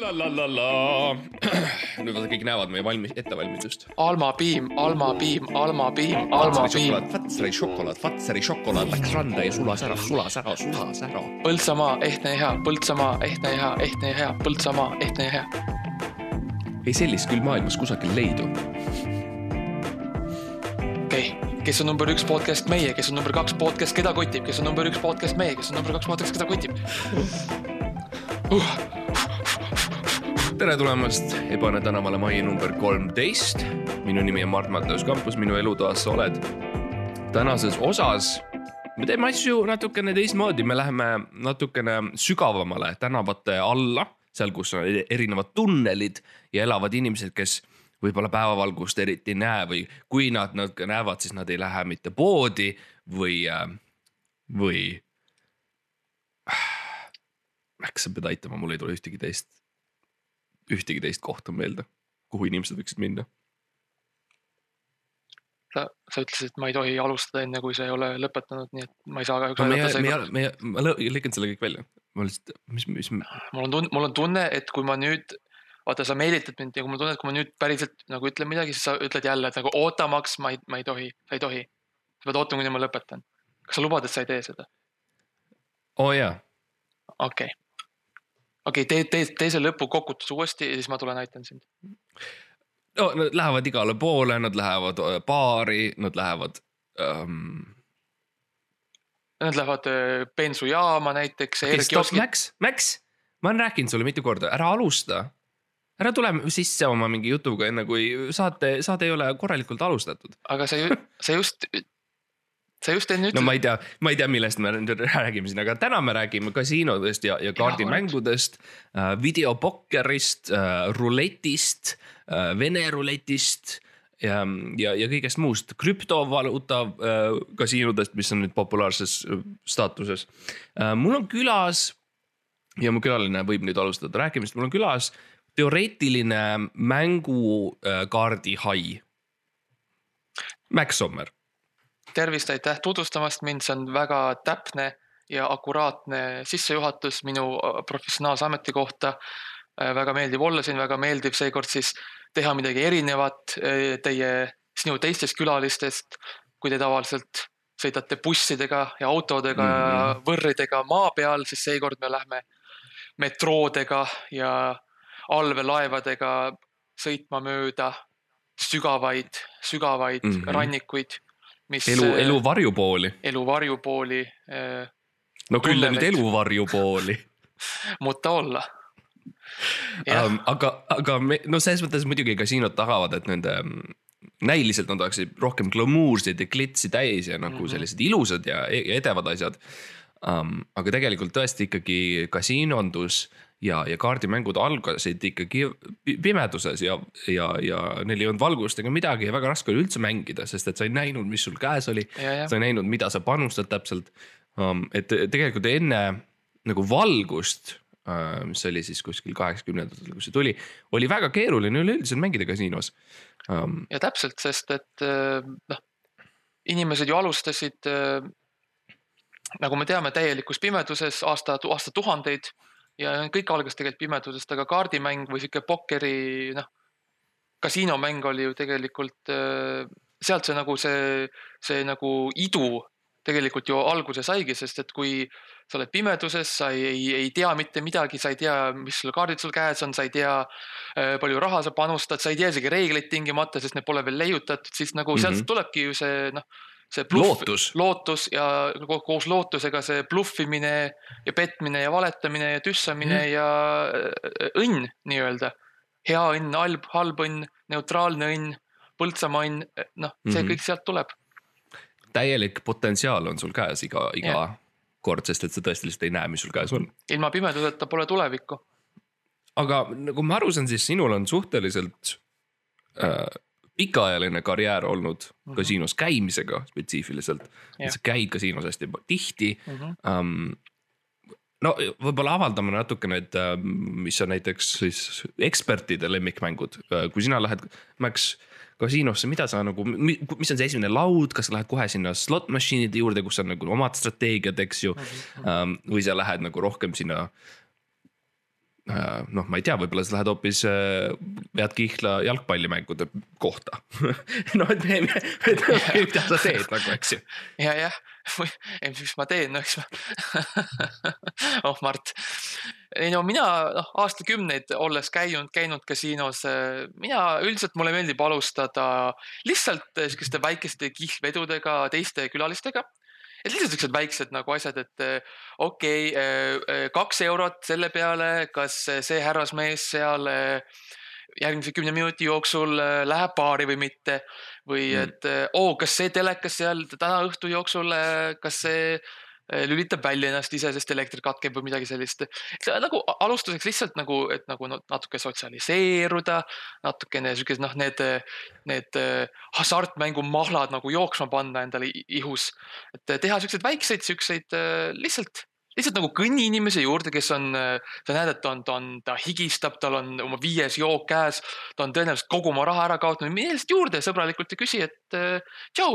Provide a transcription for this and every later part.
nüüd vaata kõik näevad meie valmis, ettevalmidust. Alma piim, Alma piim, Alma piim, Alma piim, Fatseri šokolaad, Fatseri šokolaad läks randa ja sulas ära, sulas ära, sulas ära. Põltsamaa, ehtne ja hea, Põltsamaa, ehtne ja hea, ehtne ja hea, Põltsamaa, ehtne ja hea. ei, sellist küll maailmas kusagil ei leidu. okei okay., kes on number üks podcast, meie, kes on number kaks podcast, keda kotib, kes on number üks podcast, meie, kes on number kaks podcast, keda kotib uh.. Tere tulemast Ebane tänavale mai number kolmteist. minu nimi on Mart Matteus Kampus, minu elutoas sa oled. tänases osas me teeme asju natukene teistmoodi, me läheme natukene sügavamale tänavate alla, seal, kus on erinevad tunnelid ja elavad inimesed, kes võib-olla päevavalgust eriti ei näe või kui nad natuke näevad, siis nad ei lähe mitte poodi või, või. Max, sa pead aitama, mul ei tule ühtegi teist, ühtegi teist kohta meelde, kuhu inimesed võiksid minna. sa, sa ütlesid, et ma ei tohi alustada enne, kui sa ei ole lõpetanud, nii et ma ei saa kahjuks no me, me ma lõ- lõikan selle kõik välja. ma lihtsalt, mis, mis, mul on tunne, mul on tunne, et kui ma nüüd, vaata, sa meelitad mind ja kui mul tunne, et kui ma nüüd päriselt nagu ütlen midagi, siis sa ütled jälle, et nagu oota, Max, ma ei, ma ei tohi, sa ei tohi. sa pead ootama, kuni ma lõpetan. kas sa lubad, et sa ei tee seda? oo oh, jaa, okei okay.. Okei okay,, tee, tee, tee see lõpukokutus uuesti ja siis ma tulen aitan sind. no nad lähevad igale poole, nad lähevad öö, baari, nad lähevad um,. Nad lähevad öö, bensujaama näiteks. Okay, stop, Max, Max, ma olen rääkinud sulle mitu korda, ära alusta. ära tule sisse oma mingi jutuga, enne kui saate, saade ei ole korralikult alustatud. aga sa ju, sa just, sa just enne no ütlesid ma ei tea, ma ei tea, millest me nüüd räägime siin, aga täna me räägime kasiinodest ja, ja kaardimängudest äh,, videopokkerist äh,, ruletist äh,, Vene ruletist ja, ja, ja kõigest muust, krüptovaluuta kasiinodest, mis on nüüd populaarses staatuses. Mul on külas ja mu külaline võib nüüd alustada rääkimist, mul on külas teoreetiline mängukaardi hai. Max Sommer tervist, aitäh tutvustamast mind, see on väga täpne ja akuraatne sissejuhatus minu äh, professionaalse ameti kohta. väga meeldiv olla siin, väga meeldiv seekord siis teha midagi erinevat äh, teie, sinu teistest külalistest, kui te tavaliselt sõidate bussidega ja autodega mm -hmm. ja võrridega maa peal, siis seekord me lähme metroodega ja allveelaevadega sõitma mööda sügavaid, sügavaid mm Mhm. -hmm. rannikuid, mis elu, äh, elu varjupooli, elu varjupooli äh, no küll nüüd elu varjupooli mutta olla. um,, aga, aga me, no selles mõttes muidugi kasiinod tahavad, et nende mm, näiliselt nad oleksid rohkem glamuurseid ja klitsi täis ja nagu mm. -hmm. sellised ilusad ja, ja edevad asjad um,. aga tegelikult tõesti ikkagi kasiinondus ja, ja kaardimängud algasid ikkagi pi- pimeduses ja, ja, ja neil ei olnud valgust ega midagi ja väga raske oli üldse mängida, sest et sa ei näinud, mis sul käes oli sa ei näinud, mida sa panustad täpselt um,. et tegelikult enne nagu valgust uh,, mis oli siis kuskil kaheksakümnendatel, kui see tuli, oli väga keeruline üleüldiselt mängida kasiinos um,. ja täpselt, sest et äh, noh, inimesed ju alustasid äh, nagu me teame, täielikus pimeduses aasta, aastatuhandeid ja kõik algas tegelikult pimedusest, aga kaardimäng või sihuke pokkeri, noh, kasiinomäng oli ju tegelikult äh, sealt see nagu see, see nagu idu tegelikult ju alguse saigi, sest et kui sa oled pimeduses, sa ei, ei, ei tea mitte midagi, sa ei tea, mis sul kaardid sul käes on, sa ei tea, palju raha sa panustad, sa ei tea isegi reegleid tingimata, sest need pole veel leiutatud, siis nagu mm -hmm. Mhm. sealt tulebki ju see noh, see bluff, lootus, lootus ja ko- koos lootusega see bluffimine ja petmine ja valetamine ja tüssamine mm. ja äh, õnn nii-öelda. hea õnn, halb, halb õnn, neutraalne õnn, Põltsamaa õnn, noh, see Mhm. kõik sealt tuleb. täielik potentsiaal on sul käes iga, iga Jah. kord, sest et sa tõesti lihtsalt ei näe, mis sul käes on. ilma pimeduseta pole tulevikku. aga nagu ma aru saan, siis sinul on suhteliselt äh, pikaajaline karjäär olnud Mhm. kasiinos käimisega spetsiifiliselt. Jah. sa käid kasiinos hästi tihti Mm -hmm. um,. no võib-olla avaldame natukene, et uh, mis on näiteks siis ekspertide lemmikmängud, kui sina lähed, Max, kasiinosse, mida sa nagu, mis on see esimene laud, kas sa lähed kohe sinna slot machine'ide juurde, kus on nagu omad strateegiad, eks ju Mhm. um,. või sa lähed nagu rohkem sinna äh, noh, ma ei tea, võib-olla sa lähed hoopis äh,, vead kihla jalgpallimängude kohta. noh, et me, me, me, mida sa teed nagu, eks ju. ja, jah, ei mis ma teen, no eks ma. oh Mart, ei no mina noh, aastakümneid olles käinud, käinud kasiinos, mina üldiselt mulle meeldib alustada lihtsalt sihukeste väikeste kihlvedudega teiste külalistega et lihtsalt siuksed väiksed nagu asjad, et eh, okei okay,, kaks eurot selle peale, kas see härrasmees seal järgmise kümne minuti jooksul läheb baari või mitte. või Mm. et oo, kas see telekas seal täna õhtu jooksul, kas see lülitab välja ennast ise, sest elekter katkeb või midagi sellist. nagu a- alustuseks lihtsalt nagu, et nagu no- natuke sotsialiseeruda, natukene siukesed noh, need, need eh, hasartmängumahlad nagu jooksma panna endale ihus. et eh, teha siukseid väikseid siukseid lihtsalt, lihtsalt nagu kõnni inimese juurde, kes on, sa näed, et ta on, ta on, ta higistab, tal on oma viies jook käes, ta on tõenäoliselt kogu oma raha ära kaotanud, mine lihtsalt juurde sõbralikult ja küsi, et tšau,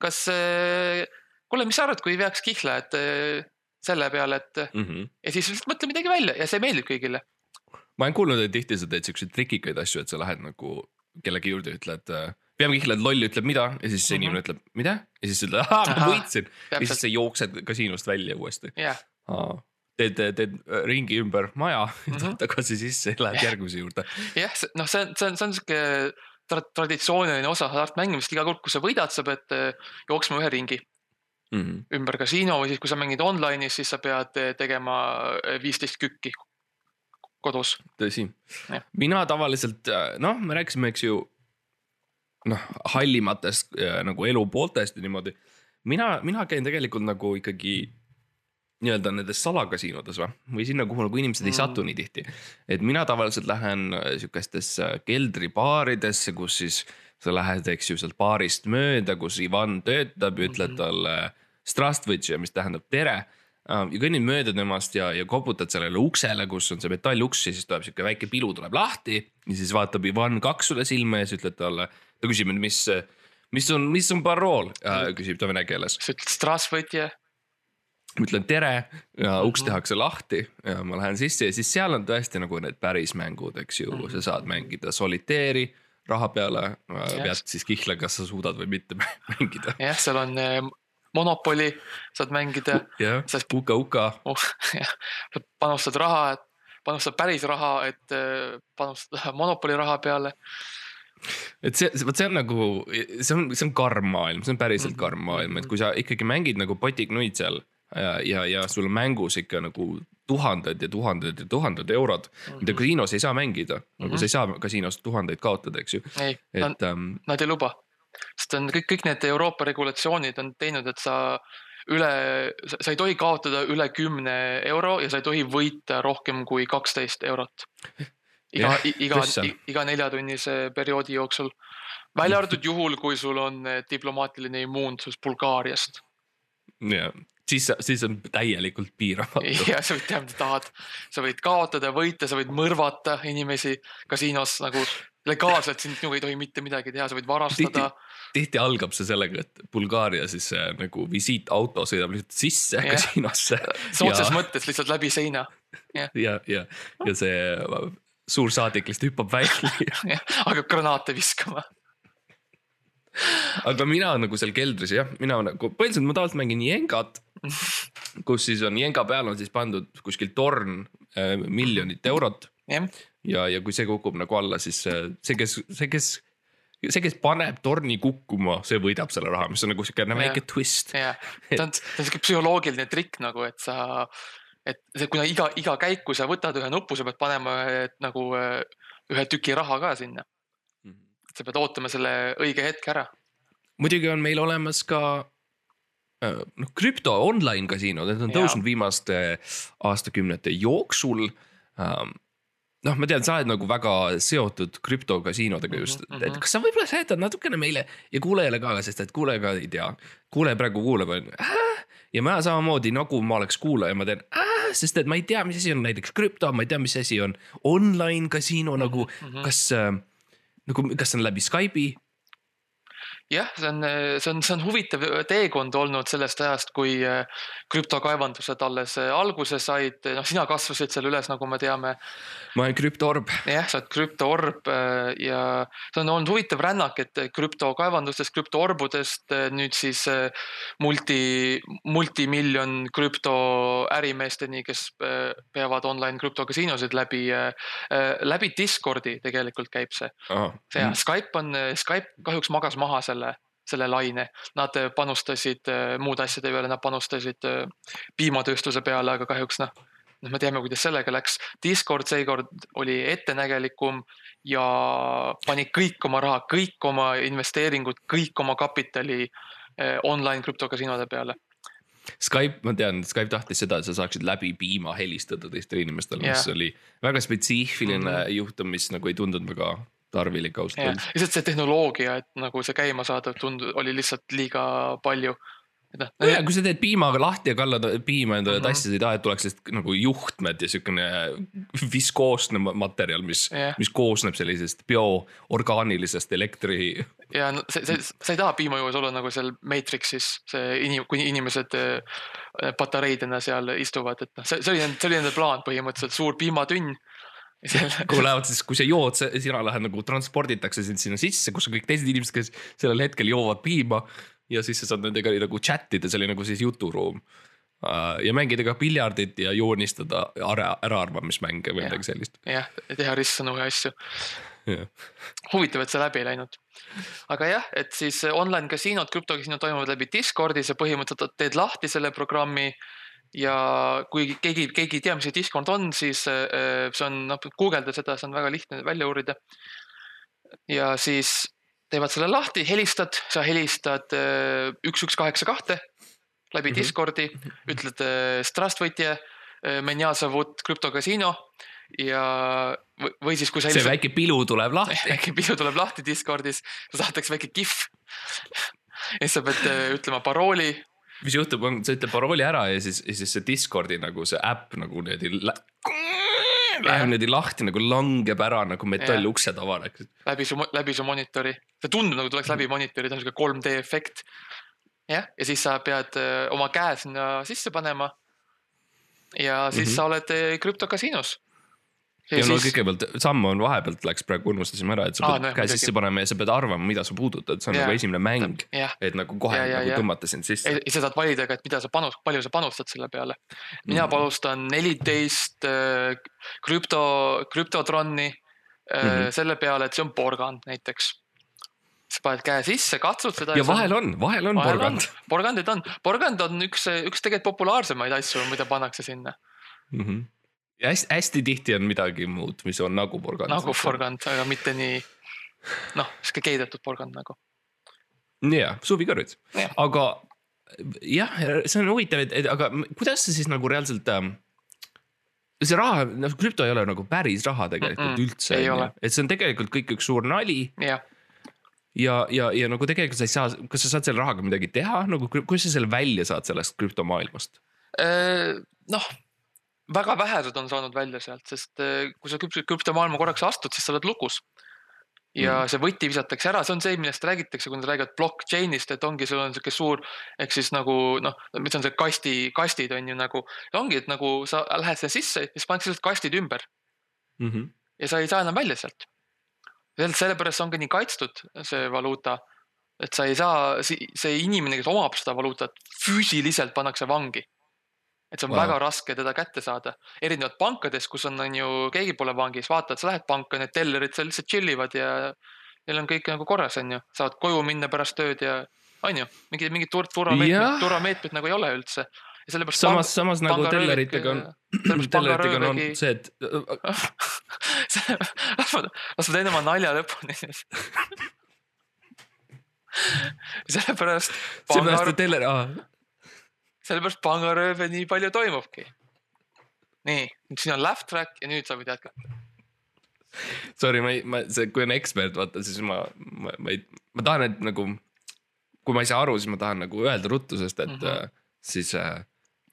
kas, kuule, mis sa arvad, kui veaks kihla, et eh, selle peale, et Mm -hmm. ja siis lihtsalt mõtle midagi välja ja see meeldib kõigile. ma olen kuulnud, et tihti sa teed siukseid trikikaid asju, et sa lähed nagu kellegi juurde ja ütled, peame kihla, et loll ütleb mida ja siis see Mhm. inimene ütleb, mida? ja siis ütled, ahah, ma võitsin. ja siis sa jooksed kasiinost välja uuesti. jah, teed, teed äh, ringi ümber maja mm. -hmm. tagasi sisse ja lähed järgmise juurde. jah, noh, see on, see on, see on sihuke tra traditsiooniline osa hasartmängimist, iga kord, kui sa võidad, sa pead jooksma ühe ringi Mm -hmm. ümber kasiino või siis, kui sa mängid online'is, siis sa pead eh, tegema eh, viisteist kükki kodus. tõsi mina tavaliselt noh, me rääkisime, eks ju. noh, hallimatest äh, nagu elupooltest ja niimoodi. mina, mina käin tegelikult nagu ikkagi nii-öelda nendes salakasiinodes või, või sinna, kuhu nagu inimesed mm. ei Mm. satu nii tihti. et mina tavaliselt lähen äh, sihukestesse keldribaaridesse, kus siis sa lähed, eks ju, sealt baarist mööda, kus Ivan töötab ütled Mhm. talle strastvõtši, mis tähendab tere ja kõnnid mööda temast ja, ja koputad sellele uksele, kus on see metalluks ja siis tuleb sihuke väike pilu tuleb lahti ja siis vaatab Ivan kaks sulle silma ja siis ütled talle, ta küsib, et mis, mis on, mis on parool, küsib ta vene keeles. sa ütled Strasvõtje, ma ütlen tere ja uks Mhm. tehakse lahti ja ma lähen sisse ja siis seal on tõesti nagu need päris mängud, eks ju, Mhm. sa saad mängida soliteeri raha peale, Jah. pead siis kihla, kas sa suudad või mitte mängida. jah, seal on eh, Monopoli, saad mängida, jah uka-uka, oh, panustad raha, et panustad päris raha, et eh, panustada Monopoli raha peale. et see, vot see on nagu, see on, see on karm maailm, see on päriselt Mhm. karm maailm, et kui sa ikkagi mängid nagu potiknuid seal ja, ja, ja sul on mängus ikka nagu tuhanded ja tuhanded ja tuhanded eurod, mida kasiinos ei saa mängida, nagu Mhm. sa ei saa kasiinos tuhandeid kaotada, eks ju, ei, et ähm, nad ei luba, sest on kõik, kõik need Euroopa regulatsioonid on teinud, et sa üle, sa ei tohi kaotada üle kümne euro ja sa ei tohi võita rohkem kui kaksteist eurot. iga Jah,, iga iga neljatunnise perioodi jooksul. välja arvatud juhul, kui sul on eh, diplomaatiline immuunsus Bulgaariast. Ja siis, siis on täielikult piiramatu. ja sa võid teha, mida tahad. sa võid kaotada, võita, sa võid mõrvata inimesi kasiinos nagu legaalselt, sinuga ei tohi mitte midagi teha, sa võid varastada. tihti algab see sellega, et Bulgaaria siis see nagu visiitauto sõidab lihtsalt sisse Jah. kasiinosse otseses ja, mõttes lihtsalt läbi seina. ja, ja, ja see suursaadik lihtsalt hüppab välja hakkab granaate viskama. Aga mina nagu seal keldris jah, mina nagu põhiliselt ma tavaliselt mängin jengat, kus siis on jenga peal on siis pandud kuskil torn äh, miljonit eurot jah, ja, ja kui see kukub nagu alla, siis äh, see, kes, see, kes, see, kes paneb torni kukkuma, see võidab selle raha, mis on nagu siukene väike twist. jah, ta on, ta on siuke psühholoogiline trikk nagu, et sa, et kuna iga, iga käiku sa võtad ühe nupu, sa pead panema nagu äh, ühe tüki raha ka sinna. Sa pead ootama selle õige hetke ära. muidugi on meil olemas ka äh, noh, krüpto online kasiinod, need on Jaa. tõusnud viimaste aastakümnete jooksul ähm, noh, ma tean, sa oled nagu väga seotud krüptokasiinodega just mm, Mhm, -hmm. et mhm. kas sa võib-olla seletad natukene meile ja kuulajale ka, sest et kuulaja ka ei tea. kuulaja praegu kuulab, on ja ma samamoodi nagu ma oleks kuulaja, ma teen, sest et ma ei tea, mis asi on näiteks krüpto, ma ei tea, mis asi on online kasiino nagu, Mhm. kas äh, nagu, kas see on läbi Skype'i jah, see on, see on, see on huvitav teekond olnud sellest ajast, kui äh, krüptokaevandused alles äh, alguse said, noh, sina kasvasid seal üles, nagu me teame. ma olen krüptoorb. jah, sa oled krüptoorb äh, ja see on olnud huvitav rännak, et krüptokaevandustest, krüptoorbudest nüüd siis multi, multimiljon krüptoärimeesteni, kes peavad online krüptokasiinosid läbi, läbi Discordi tegelikult käib see. see ja Skype on, Skype kahjuks magas maha selle selle, selle laine. Nad panustasid äh, muude asjade peale, nad panustasid äh, piimatööstuse peale, aga kahjuks noh, noh, me teame, kuidas sellega läks. Discord seekord oli ettenägelikum ja pani kõik oma raha, kõik oma investeeringud, kõik oma kapitali äh, online krüptokasiinode peale Skype, ma tean, Skype tahtis seda, et sa saaksid läbi piima helistada teistele inimestele yeah., mis oli väga spetsiifiline mm -hmm. juhtum, mis nagu ei tundunud väga tarvilik ausalt öeldes. lihtsalt see tehnoloogia, et nagu see käima saada, tund-, oli lihtsalt liiga palju. et noh. nojah, kui sa teed piimaga lahti ja kallad piima endale mm -hmm. tassi, sa ei taha, et tuleks lihtsalt nagu juhtmed ja siukene viskoosne materjal, mis yeah., mis koosneb sellisest bioorgaanilisest elektri. ja no see, see, sa ei taha piima juures olla nagu seal Matrixis, see inim-, kui inimesed äh, patareidena seal istuvad, et noh, see, see oli, see oli nende plaan põhimõtteliselt, suur piimatünn kuhu lähevad siis, kui sa jood, sina lähed nagu transporditakse sind sinna sisse, kus on kõik teised inimesed, kes sellel hetkel joovad piima. ja siis sa saad nendega nagu chat ida, see oli nagu siis juturuum. Äh, ja mängida ka piljardit ja joonistada ära, äraarvamismänge või midagi sellist. jah, teha ristsõnu ja asju. huvitav, et see läbi ei läinud. aga jah, et siis online kasiinod, krüptokasiinod toimuvad läbi Discordi, sa põhimõtteliselt teed lahti selle programmi ja kui keegi, keegi ei tea, mis see Discord on, siis äh, see on, noh, guugelda seda, see on väga lihtne välja uurida. ja siis teevad selle lahti, helistad, sa helistad äh, üks, üks, kaheksa, kahte läbi mm -hmm. Discordi, ütled äh, Strastvõtje, Menja Zavut krüptokasiino ja või siis, kui sa. see väike pilu tuleb lahti. väike pilu tuleb lahti Discordis, saadetakse väike kihv. ja siis sa pead ütlema parooli mis juhtub, on, sa ütled parooli ära ja siis, ja siis see Discordi nagu see äpp nagu niimoodi läheb niimoodi lahti nagu langeb ära nagu metalluksed avaneks. läbi su, läbi su monitori, see tundub nagu tuleks läbi monitori, ta on siuke 3D efekt. jah, ja siis sa pead öö, oma käe sinna sisse panema. ja siis mm -hmm. sa oled krüptokasiinos ja, ja no siis... kõigepealt samm on vahepealt läks praegu unustasime ära, et sa pead ah, no, käe sisse panema ja sa pead arvama, mida sa puudutad, see on ja. nagu esimene mäng. et nagu kohe ja, ja, nagu ja. tõmmata sind sisse. ja sa saad valida ka, et mida sa panus, palju sa panustad selle peale. mina mm. panustan neliteist äh, krüpto, krüptotronni mm -hmm. selle peale, et see on porgand näiteks sa paned käe sisse, katsud seda. ja vahel on, vahel on vahel porgand. porgandid on, porgand on üks, üks tegelikult populaarsemaid asju, mida pannakse sinna mm. -hmm ja hästi, hästi tihti on midagi muud, mis on nagu porgand. nagu porgand, aga mitte nii noh, sihuke keedetud porgand nagu. ja, suvikarjud, aga jah, see on huvitav, et, et aga kuidas see siis nagu reaalselt ähm, see raha, noh krüpto ei ole nagu päris raha tegelikult mm -mm, üldse, et see on tegelikult kõik üks suur nali. ja, ja, ja, ja nagu tegelikult sa ei saa, kas sa saad selle rahaga midagi teha, nagu kuidas sa selle välja saad sellest krüptomaailmast? Äh, noh väga vähesed on saanud välja sealt, sest eh, kui sa krüptomaailma korraks astud, siis sa oled lukus. ja mm. see võti visatakse ära, see on see, millest räägitakse, kui nad räägivad blockchain'ist, et ongi, sul on sihuke suur, ehk siis nagu noh, mis on see kasti, kastid on ju nagu. ongi, et nagu sa lähed sinna sisse ja siis pannakse lihtsalt kastid ümber mm. -hmm. ja sa ei saa enam välja sealt. sellepärast ongi nii kaitstud see valuuta, et sa ei saa, see inimene, kes omab seda valuutat, füüsiliselt pannakse vangi et see on wow. väga raske teda kätte saada. erinevalt pankades, kus on, on ju, keegi pole vangis, vaatad, sa lähed panka, need tellerid seal lihtsalt chill ivad ja neil on kõik nagu korras, on ju, saavad koju minna pärast tööd ja on ju, mingi, mingid tur-, turvameetmed, turvameetmed nagu ei ole üldse. ja sellepärast. samas, samas nagu telleritega on, telleritega on olnud see, et las ma, las ma teen oma nalja lõpuni siis sellepärast. seepärast, et teller, aa sellepärast pangarööve nii palju toimubki. nii, nüüd siin on laugh track ja nüüd sa võid jätkata. Sorry, ma ei, ma see, kui on ekspert, vaata siis ma, ma, ma ei, ma tahan, et nagu. kui ma ei saa aru, siis ma tahan nagu öelda ruttu, sest et mm -hmm. siis äh,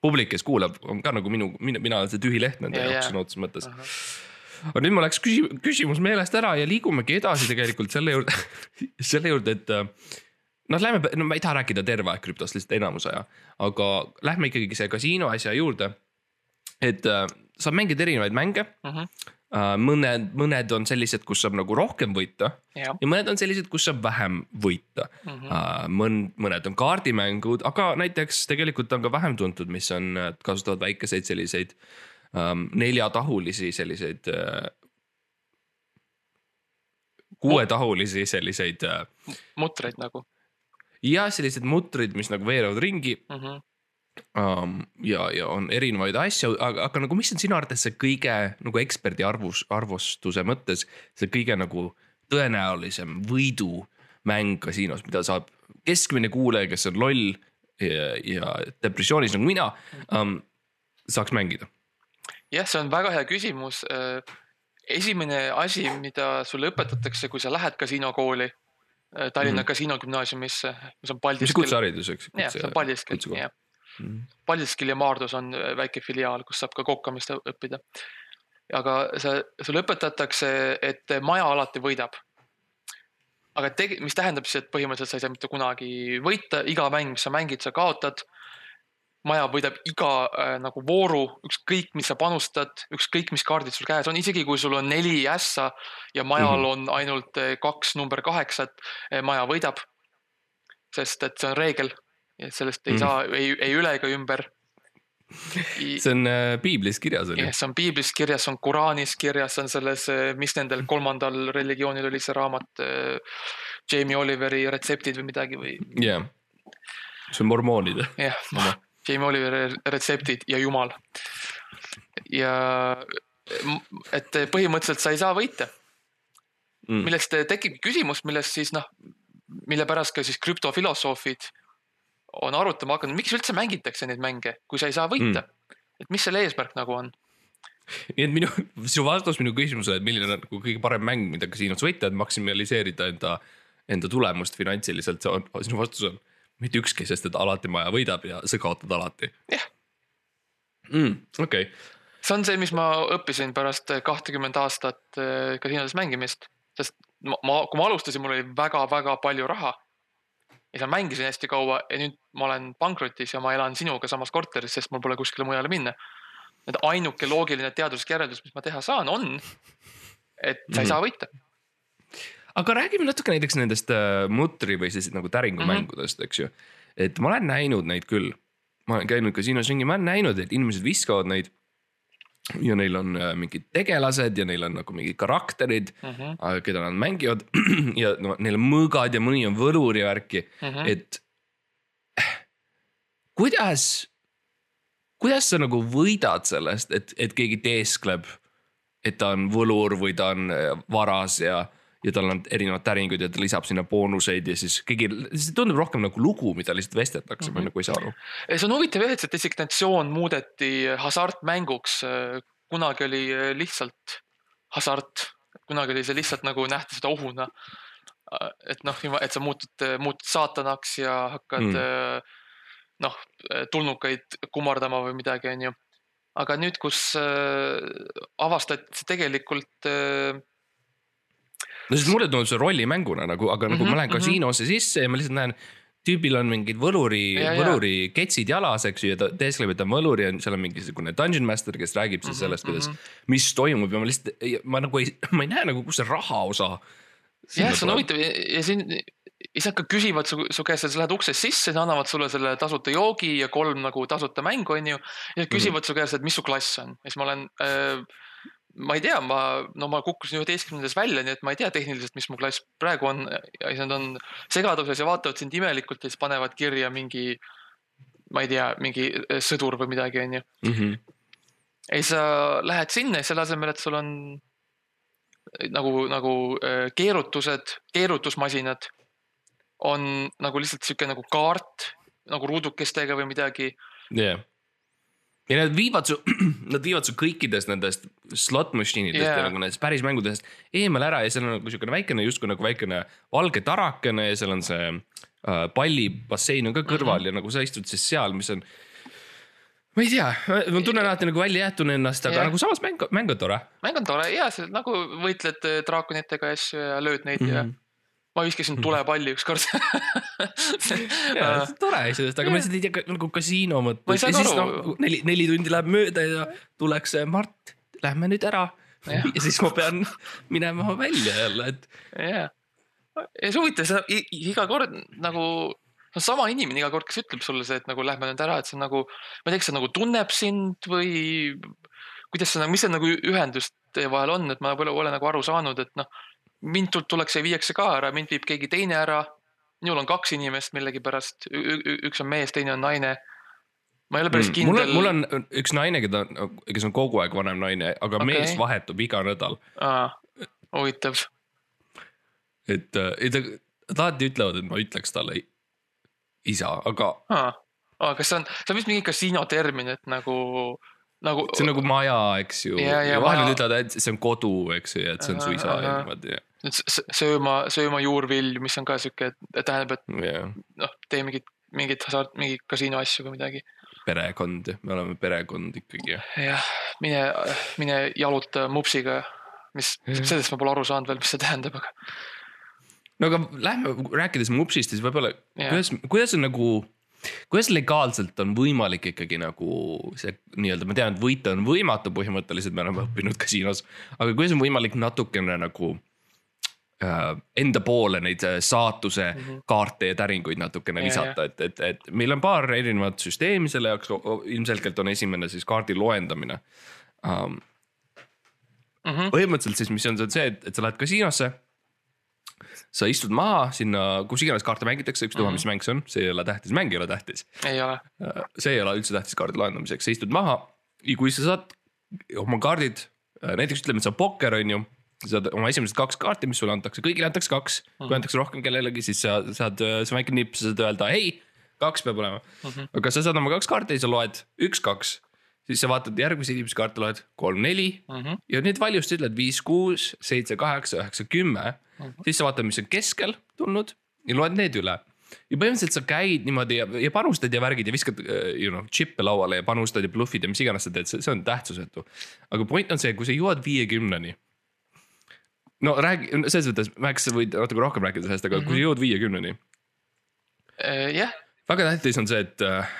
publik, kes kuulab, on ka nagu minu, mina, mina olen see tühi leht nende ja, jaoks sõna otseses mõttes uh. -huh. aga nüüd mul läks küsimus, küsimus meelest ära ja liigumegi edasi tegelikult selle juurde selle juurde, et äh, noh, lähme, no ma ei taha rääkida terve aeg krüptost, lihtsalt enamus aja, aga lähme ikkagi see kasiino asja juurde. et äh, saab mängida erinevaid mänge Mhm. äh,, mõned, mõned on sellised, kus saab nagu rohkem võita jah, ja mõned on sellised, kus saab vähem võita Mhm. uh,. mõn-, mõned on kaardimängud, aga näiteks tegelikult on ka vähem tuntud, mis on, kasutavad väikeseid selliseid um, neljatahulisi selliseid uh,. kuuetahulisi selliseid uh, mutreid nagu ja sellised mutrid, mis nagu veerevad ringi mm. -hmm. um,. ja, ja on erinevaid asju, aga, aga nagu, mis on sinu arvates see kõige nagu eksperdi arvus, arvustuse mõttes see kõige nagu tõenäolisem võidumäng kasiinos, mida saab keskmine kuulaja, kes on loll ja, ja depressioonis nagu mina um,, saaks mängida. jah, see on väga hea küsimus. esimene asi, mida sulle õpetatakse, kui sa lähed kasiinokooli, Tallinna mm kasiinogümnaasiumisse, mis on mis Paldiskil. kutseharidus, eks? jah, see on Paldiskil, jah. Mhm. Paldiskil ja Maardus on äh, väike filiaal, kus saab ka kokkamist õppida. aga see, sulle õpetatakse, et maja alati võidab. aga tegi-, mis tähendab siis, et põhimõtteliselt sa ei saa mitte kunagi võita, iga mäng, mis sa mängid, sa kaotad. Maja võidab iga äh, nagu vooru, ükskõik, mis sa panustad, ükskõik, mis kaardid sul käes on, isegi kui sul on neli ässa ja majal Mhm. on ainult äh, kaks number kaheksat, maja võidab. sest et see on reegel, sellest ei Mhm. mm. saa ei, ei üle ega ümber. see on äh, piiblis kirjas on ju jah, see on piiblis kirjas, see on Koraanis kirjas, see on selles, mis nendel kolmandal religioonil oli see raamat. Jamie Oliveri retseptid või midagi või jah. see on mormoonide. jah Oma., Jamie Oliveri retseptid ja Jumal. ja et põhimõtteliselt sa ei saa võita, Mm. millest tekib küsimus, millest siis noh, mille pärast ka siis krüptofilosoofid on arutama hakanud, miks üldse mängitakse neid mänge, kui sa ei saa võita mm.. et mis selle eesmärk nagu on? nii et minu, sinu vastus minu küsimusele, et milline on nagu kõige parem mäng, mida kasiinos võita, et maksimaliseerida enda, enda tulemust finantsiliselt, see on, sinu vastus on mitte ükski, sest et alati maja võidab ja sa kaotad alati Jah. mm,. okei okay., see on see, mis ma õppisin pärast kahtekümmend aastat äh, kasiinodes mängimist, sest ma, ma, kui ma alustasin, mul oli väga-väga palju raha. ja ma mängisin hästi kaua ja nüüd ma olen pankrotis ja ma elan sinuga samas korteris, sest mul pole kuskile mujale minna. et ainuke loogiline teaduslik järeldus, mis ma teha saan, on, et sa ei Mhm. saa võita. Aga räägime natuke näiteks nendest äh, mutri või siis nagu täringumängudest mm, -hmm. eks ju. et ma olen näinud neid küll, ma olen käinud kasiinos ringi, ma olen näinud, et inimesed viskavad neid. ja neil on äh, mingid tegelased ja neil on nagu mingid karakterid Mm -hmm. äh, keda nad mängivad ja no neil on mõõgad ja mõni on võlur ja värki Mm mm, -hmm. et kuidas, kuidas sa nagu võidad sellest, et, et keegi teeskleb, et ta on võlur või ta on äh, varas ja, ja tal on erinevad täringud ja ta lisab sinna boonuseid ja siis keegi, see tundub rohkem nagu lugu, mida lihtsalt vesteldakse mm, -hmm. ma Mhm. nagu ei saa aru. see on huvitav jah, et see designatsioon muudeti hasartmänguks. kunagi oli lihtsalt hasart, kunagi oli see lihtsalt nagu nähti seda ohuna. et noh, et sa muutud, muutud saatanaks ja hakkad Mm. noh, tulnukaid kummardama või midagi, onju. aga nüüd, kus avastati see tegelikult no sest mulle tundub see rollimänguna nagu, aga nagu mm -hmm, Mhm, ma lähen mhm. kasiinosse sisse ja ma lihtsalt näen. tüübil on mingid võluri, Ja, ja. võluri ketsid jalas, eks ju, ja ta teeskleb, et ta on võlur ja seal on mingisugune dungeon master, kes räägib siis Mhm, sellest, kuidas mhm., mis toimub ja ma lihtsalt, ma nagu ei, ma ei näe nagu, kus see raha osa. jah, see on huvitav ja ja siin, siis nad ka küsivad su, su käest, sa lähed uksest sisse, annavad sulle selle tasuta joogi ja kolm nagu tasuta mängu, onju. ja nad küsivad mm -hmm. su käest, et mis su klass on ja siis ma olen äh,, ma ei tea, ma, no ma kukkusin üheteistkümnendas välja, nii et ma ei tea tehniliselt, mis mu klass praegu on ja siis nad on segaduses ja vaatavad sind imelikult ja siis panevad kirja mingi, ma ei tea, mingi äh, sõdur või midagi, onju. Mhm. ja siis sa lähed sinna ja selle asemel, et sul on nagu, nagu äh, keerutused, keerutusmasinad on nagu lihtsalt sihuke nagu kaart nagu ruudukestega või midagi. jah. Ja nad viivad su, nad viivad su kõikidest nendest slot machine idest yeah. Ja nagu nendest päris mängudest eemale ära ja seal on nagu siukene väikene, justkui nagu väikene valge tarakene ja seal on see äh, pallibassein on ka kõrval mm -hmm. ja nagu sa istud siis seal, mis on. ma ei tea, ma tunnen alati nagu välja jäetuna ennast, aga Jah. nagu samas mäng, mäng on tore mäng on tore ja see nagu võitled draakonitega ja asju ja lööd neid mm -hmm. ja Mhm. Ma viskasin tulepalli ükskord. Tore iseenesest, aga ma lihtsalt ei tea nagu kasiino mõttes. Ja siis noh, neli, neli tundi läheb mööda ja tuleks Mart, lähme nüüd ära. Ja siis ma pean minema välja jälle, et jah, ja see huvitav, i- iga kord nagu, on sama inimene iga kord, kes ütleb sulle see, et nagu lähme nüüd ära, et see on nagu, ma ei tea, kas see nagu tunneb sind või kuidas see, mis see nagu ühendus teie vahel on, et ma pole, pole nagu aru saanud, et noh, mind tult- tullakse ja viiakse ka ära, mind viib keegi teine ära. minul on kaks inimest millegipärast, üks on mees, teine on naine. ma ei ole päris Mm, mul kindel on, mul on üks naine, keda, kes on kogu aeg vanem naine, aga okay. mees vahetub iga nädal. Aa, huvitav, et, et ta- alati ütlevad, et ma ütleks talle isa, aga kas see on, see on vist mingi kasiino termin, et nagu, nagu. see on nagu maja, eks ju. Ja, ja ja vahel nad ütlevad, et see on kodu, eks ju, et see on su isa ja niimoodi. s- sööma, sööma juurvilju, mis on ka sihuke, tähendab, et jah, noh, tee mingit, mingit hasart, mingi kasiino asju või midagi. perekond, me oleme perekond ikkagi. jah, mine, mine jaluta mupsiga, mis, Jah. sellest ma pole aru saanud veel, mis see tähendab, aga no aga lähme rääkides mupsist, siis võib-olla Jah. kuidas, kuidas on nagu, kuidas legaalselt on võimalik ikkagi nagu see nii-öelda, ma tean, et võita on võimatu põhimõtteliselt, me oleme õppinud kasiinos. aga kuidas on võimalik natukene nagu enda poole neid äh, saatuse mm -hmm. kaarte ja täringuid natukene Ja, visata, et, et, et meil on paar erinevat süsteemi selle jaoks, ilmselgelt on esimene siis kaardi loendamine um,. mm -hmm. põhimõtteliselt siis, mis on see, et, et sa lähed kasiinosse. sa istud maha sinna, kus iganes kaarte mängitakse, ükstapuha, mis mäng see on, see ei ole tähtis, mäng ei ole tähtis. ei ole, see ei ole üldse tähtis kaardi lahendamiseks, sa istud maha ja kui sa saad oma kaardid, näiteks ütleme, et sa pokker on ju. Sa saad oma esimesed kaks kaarti, mis sulle antakse, kõigile antakse kaks, kui antakse rohkem kellelegi, siis sa saad, see on väike nipp, sa saad öelda hei, kaks peab olema mm. -hmm. aga sa saad oma kaks kaarti ja sa loed üks-kaks, siis sa vaatad järgmise inimese kaarte, loed kolm-neli mm. -hmm. ja nüüd valjust ütled viis, kuus, seitse, kaheksa, üheksa, kümme, siis sa vaatad, mis on keskel tulnud ja loed need üle. ja põhimõtteliselt sa käid niimoodi ja, ja panustad ja värgid ja viskad äh, you know, džippe lauale ja panustad ja bluffid ja mis iganes sa teed, see on tähtsusetu. aga point on see, kui sa jõuad viiekümneni. No räägi, selles mõttes, Max, sa võid natuke rohkem rääkida sellest, aga mm -hmm. kui sa jõuad viiekümneni, jah, väga tähtis on see, et äh,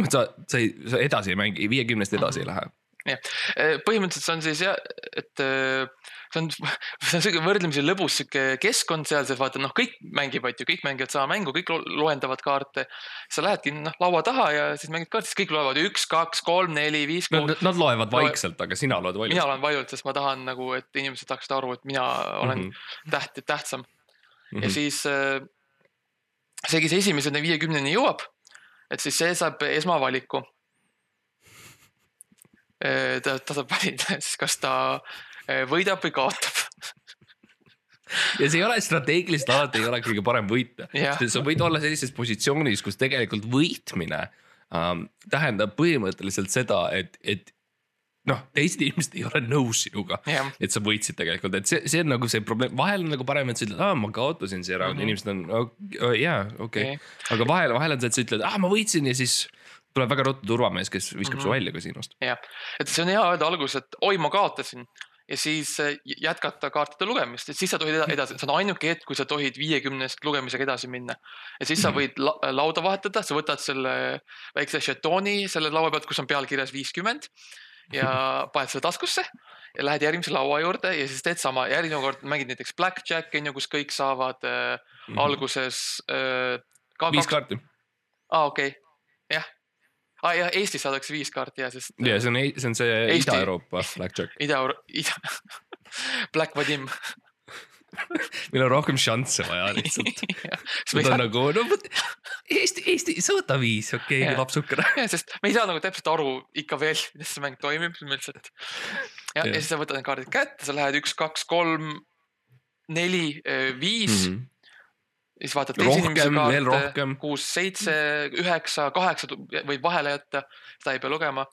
noh, sa, sa ei, sa edasi ei mängi, viiekümnest edasi ei lähe. Jah, põhimõtteliselt see on siis jah, et äh, see on, see on siuke võrdlemisi lõbus sihuke keskkond seal, sa vaatad, noh, kõik mängivad ju, kõik mängivad sama mängu, kõik lo- loendavad kaarte. sa lähedki noh laua taha ja siis mängid kaarti, siis kõik loevad üks, kaks, kolm, neli, viis. Nad loevad Loe- vaikselt, aga sina loed mina valjult. olen valjult, sest ma tahan nagu, et inimesed saaksid aru, et mina olen mm. -hmm. täht, tähtsam mm. -hmm. ja Mhm. siis äh, see, kes esimesena viiekümneni jõuab, et siis see saab esmavaliku. ta, ta saab valida siis, kas ta äh, võidab või kaotab. ja see ei ole strateegiliselt alati ei ole kõige parem võita sa võid olla sellises positsioonis, kus tegelikult võitmine ähm, tähendab põhimõtteliselt seda, et, et noh, teised inimesed ei ole nõus sinuga, jah, et sa võitsid tegelikult, et see, see on nagu see probleem, vahel on nagu parem, et sa ütled, aa, ma kaotasin see round mm. -hmm. inimesed on oh,, jaa, okei aga vahel, vahel on see, et sa ütled, aa, ma võitsin ja siis tuleb väga ruttu turvamees, kes viskab mm -hmm. su Mhm. välja kasiinost. jah, et see on hea öelda alguses, et oi, ma kaotasin ja siis äh, jätkata kaartide lugemist, et siis sa tohid eda- edasi, see on ainuke hetk, kui sa tohid viiekümnest lugemisega edasi minna. ja siis sa Mhm. võid la lauda vahetada, sa võtad selle väikse žetooni selle laua pealt, kus on peal kirjas viiskümmend ja paned selle taskusse ja lähed järgmise laua juurde ja siis teed sama, järgmine kord mängid näiteks blackjack on ju, kus kõik saavad äh, alguses äh, ka Mhm. viis kaarti. aa okei okay., ah,. jah, Eestis saadakse viis kaarti ja sest. ja see on, see on see Eesti- Ida-Euroopa blackjack, Ida, Ida, Black Vadim. meil on rohkem šansse vaja lihtsalt. Nad on nagu, no vot Eesti, Eesti, võta viis, okei okay,, lapsukene. sest me ei saa nagu täpselt aru ikka veel, kuidas see mäng toimib, siis me lihtsalt. ja, ja siis sa võtad need kaardid kätte, sa lähed üks, kaks, kolm, neli, viis mm. -hmm. Siis vaatad teise inimese kaarte kuus, seitse, üheksa, kaheksa võib vahele jätta, seda ei pea lugema.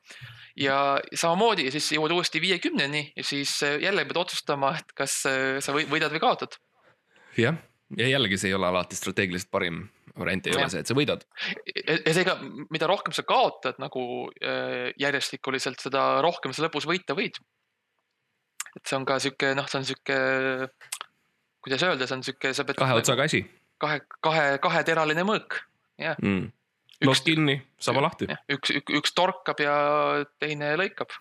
ja samamoodi ja siis jõuad uuesti viiekümneni ja siis äh, jälle pead otsustama, et kas äh, sa või- võidad või kaotad. jah, ja jällegi see ei ole alati strateegiliselt parim variant ei ole Jah. see, et sa võidad. ja ja seega, mida rohkem sa kaotad nagu äh, järjestikuliselt, seda rohkem sa lõpus võita võid. et see on ka sihuke, noh, see on sihuke, kuidas öelda, see on sihuke, sa pead. kahe otsaga asi kahe, kahe, kaheteraline mõõk, jah. mm.. nokk kinni, saba lahti üks, üks, üks torkab ja teine lõikab.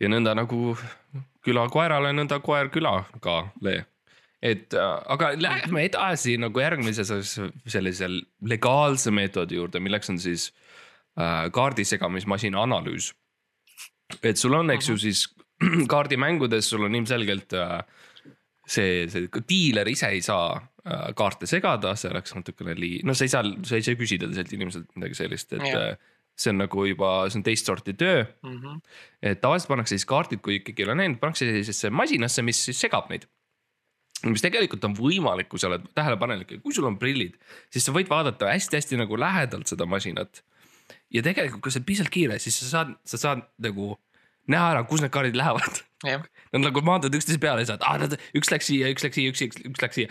ja nõnda nagu küla koerale, nõnda koer külagale. et äh, aga lähme edasi nagu järgmise sellise- legaalse meetodi juurde, milleks on siis äh, kaardisegamismasina analüüs. et sul on, eks ju siis kaardimängudes, sul on ilmselgelt äh, see, see diiler ise ei saa kaarte segada, see oleks natukene lii-, no sa ei saa, sa ei saa küsida teiselt inimeselt midagi sellist, et Jah. äh, see on nagu juba, see on teist sorti töö Mhm. et tavaliselt pannakse siis kaardid, kui ikkagi ei ole näinud, pannakse sellisesse masinasse, mis siis segab neid. mis tegelikult on võimalik, kui sa oled tähelepanelik ja kui sul on prillid, siis sa võid vaadata hästi-hästi nagu lähedalt seda masinat. ja tegelikult, kui sa oled piisavalt kiire, siis sa saad, sa saad nagu näha ära, kus need kaardid lähevad. Nad nagu maanduvad üksteise peale ja saad ah,, nad, üks läks siia, üks läks siia, üks, üks, üks läks siia.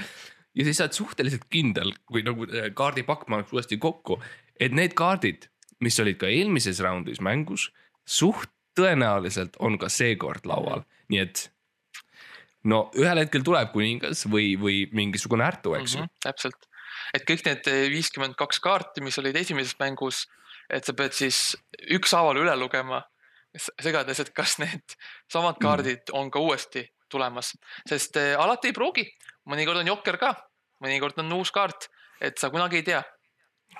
Ja siis sa oled suhteliselt kindel, kui nagu äh, kaardipakk pannakse uuesti kokku, et need kaardid, mis olid ka eelmises raundis mängus, suht tõenäoliselt on ka seekord laual, nii et no ühel hetkel tuleb kuningas või, või mingisugune ärtu, eks ju. Mhm, täpselt. et kõik need viiskümmend kaks kaarti, mis olid esimeses mängus, et sa pead siis ükshaaval üle lugema, segades, et kas need samad kaardid on ka uuesti tulemas, sest eh, alati ei pruugi, mõnikord on jokker ka, mõnikord on uus kaart, et sa kunagi ei tea.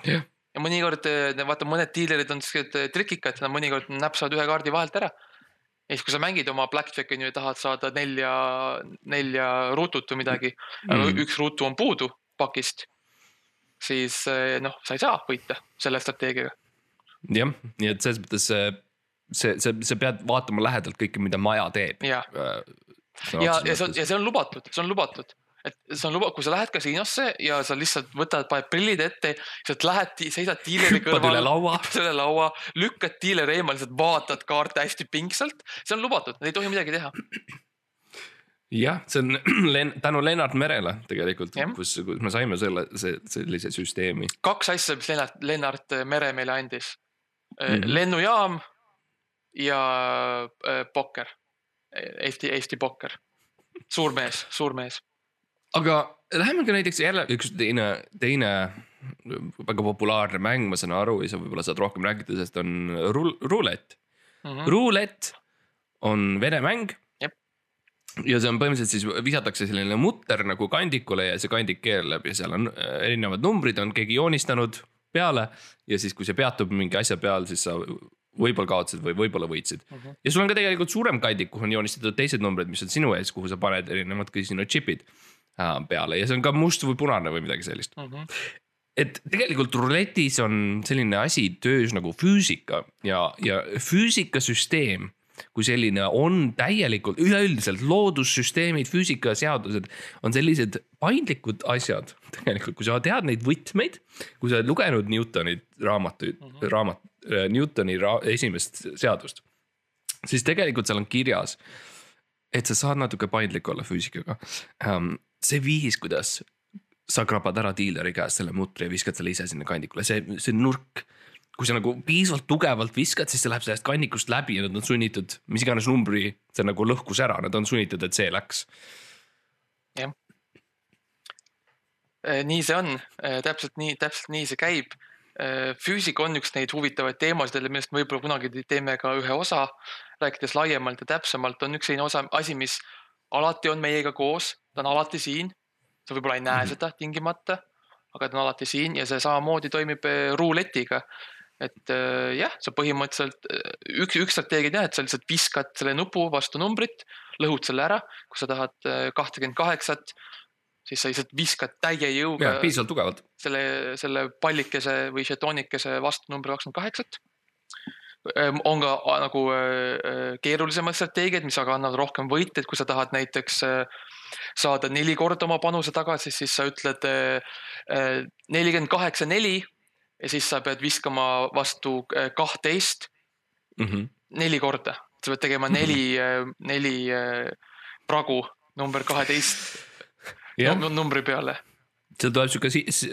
Jah. ja mõnikord, vaata mõned diilerid on siuksed eh, trikikad, nad mõnikord näpsavad ühe kaardi vahelt ära. ja siis, kui sa mängid oma blackjack'i on ju ja tahad saada nelja, nelja ruutut või midagi mm., üks ruutu on puudu pakist, siis eh, noh, sa ei saa võita selle strateegiaga. jah, nii et selles mõttes see, see, see, sa pead vaatama lähedalt kõike, mida maja teeb. ja, ja, ja see on, ja see on lubatud, see on lubatud, et see on luba-, kui sa lähed kasiinosse ja sa lihtsalt võtad, paned prillid ette, sealt lähed, seisad diileri hüppad üle kõrval, laua. lükkad diileri eemale, lihtsalt vaatad kaarte hästi pingsalt, see on lubatud, ei tohi midagi teha. jah, see on Len- tänu Lennart Merele tegelikult kus, kus me saime selle, see sellise süsteemi. kaks asja, mis Lennart, Lennart Mere meile andis mm. -hmm. lennujaam ja äh, pokker, Eesti, Eesti pokker. suur mees, suur mees. Aga läheme ka näiteks jälle üks teine, teine väga populaarne mäng, ma saan aru ja sa võib-olla saad rohkem rääkida, sest on rul-, rulett. Mhm. rulett on vene mäng ja see on põhimõtteliselt siis visatakse selline mutter nagu kandikule ja see kandik keerleb ja seal on äh, erinevad numbrid on keegi joonistanud peale ja siis, kui see peatub mingi asja peal, siis sa võib-olla kaotasid või võib-olla võitsid mm. Mhm. -hmm. ja sul on ka tegelikult suurem kandik, kuhu on joonistatud teised numbrid, mis on sinu ees, kuhu sa paned erinevad casino chip'id äh, peale ja see on ka must või punane või midagi sellist. Mhm. et tegelikult ruletis on selline asi töös nagu füüsika ja, ja füüsikasüsteem kui selline on täielikult üleüldiselt loodussüsteemid, füüsikaseadused on sellised paindlikud asjad tegelikult, kui sa tead neid võtmeid, kui sa oled lugenud Newtoni raamatuid mm, -hmm. raamat, Newtoni ra esimest seadust, siis tegelikult seal on kirjas, et sa saad natuke paindlik olla füüsikaga. See viis, kuidas sa krabad ära diileri käest selle mutri ja viskad selle ise sinna kandikule, see, see nurk. kui sa nagu piisavalt tugevalt viskad, siis see läheb sellest kandikust läbi ja nad on sunnitud, mis iganes numbri see nagu lõhkus ära, nad on sunnitud, et see läks. Eh, nii see on, täpselt nii, täpselt nii see käib. füüsika on üks neid huvitavaid teemasid, millest me võib-olla kunagi teeme ka ühe osa, rääkides laiemalt ja täpsemalt, on üks selline osa, asi, mis alati on meiega koos, ta on alati siin. sa võib-olla ei näe Mhm. seda tingimata, aga ta on alati siin ja see samamoodi toimib eh, ruuletiga. et eh, jah, sa põhimõtteliselt eh, üks, üks strateegia on jah, et sa lihtsalt viskad selle nupu vastu numbrit, lõhud selle ära, kui sa tahad kahtekümmet kaheksat, siis sa lihtsalt viskad täie jõuga piisavalt tugevalt. selle, selle pallikese või žetoonikese vastu number kakskümmend kaheksat. on ka nagu äh, keerulisemad strateegiad, mis aga annavad rohkem võite, et kui sa tahad näiteks äh, saada neli korda oma panuse tagasi, siis sa ütled äh, nelikümmend kaheksa, neli ja siis sa pead viskama vastu äh, kahtteist Mhm. neli korda, sa pead tegema neli, neli äh, pragu number kaheteist jah, numbri peale. Seal tuleb sihuke si- si-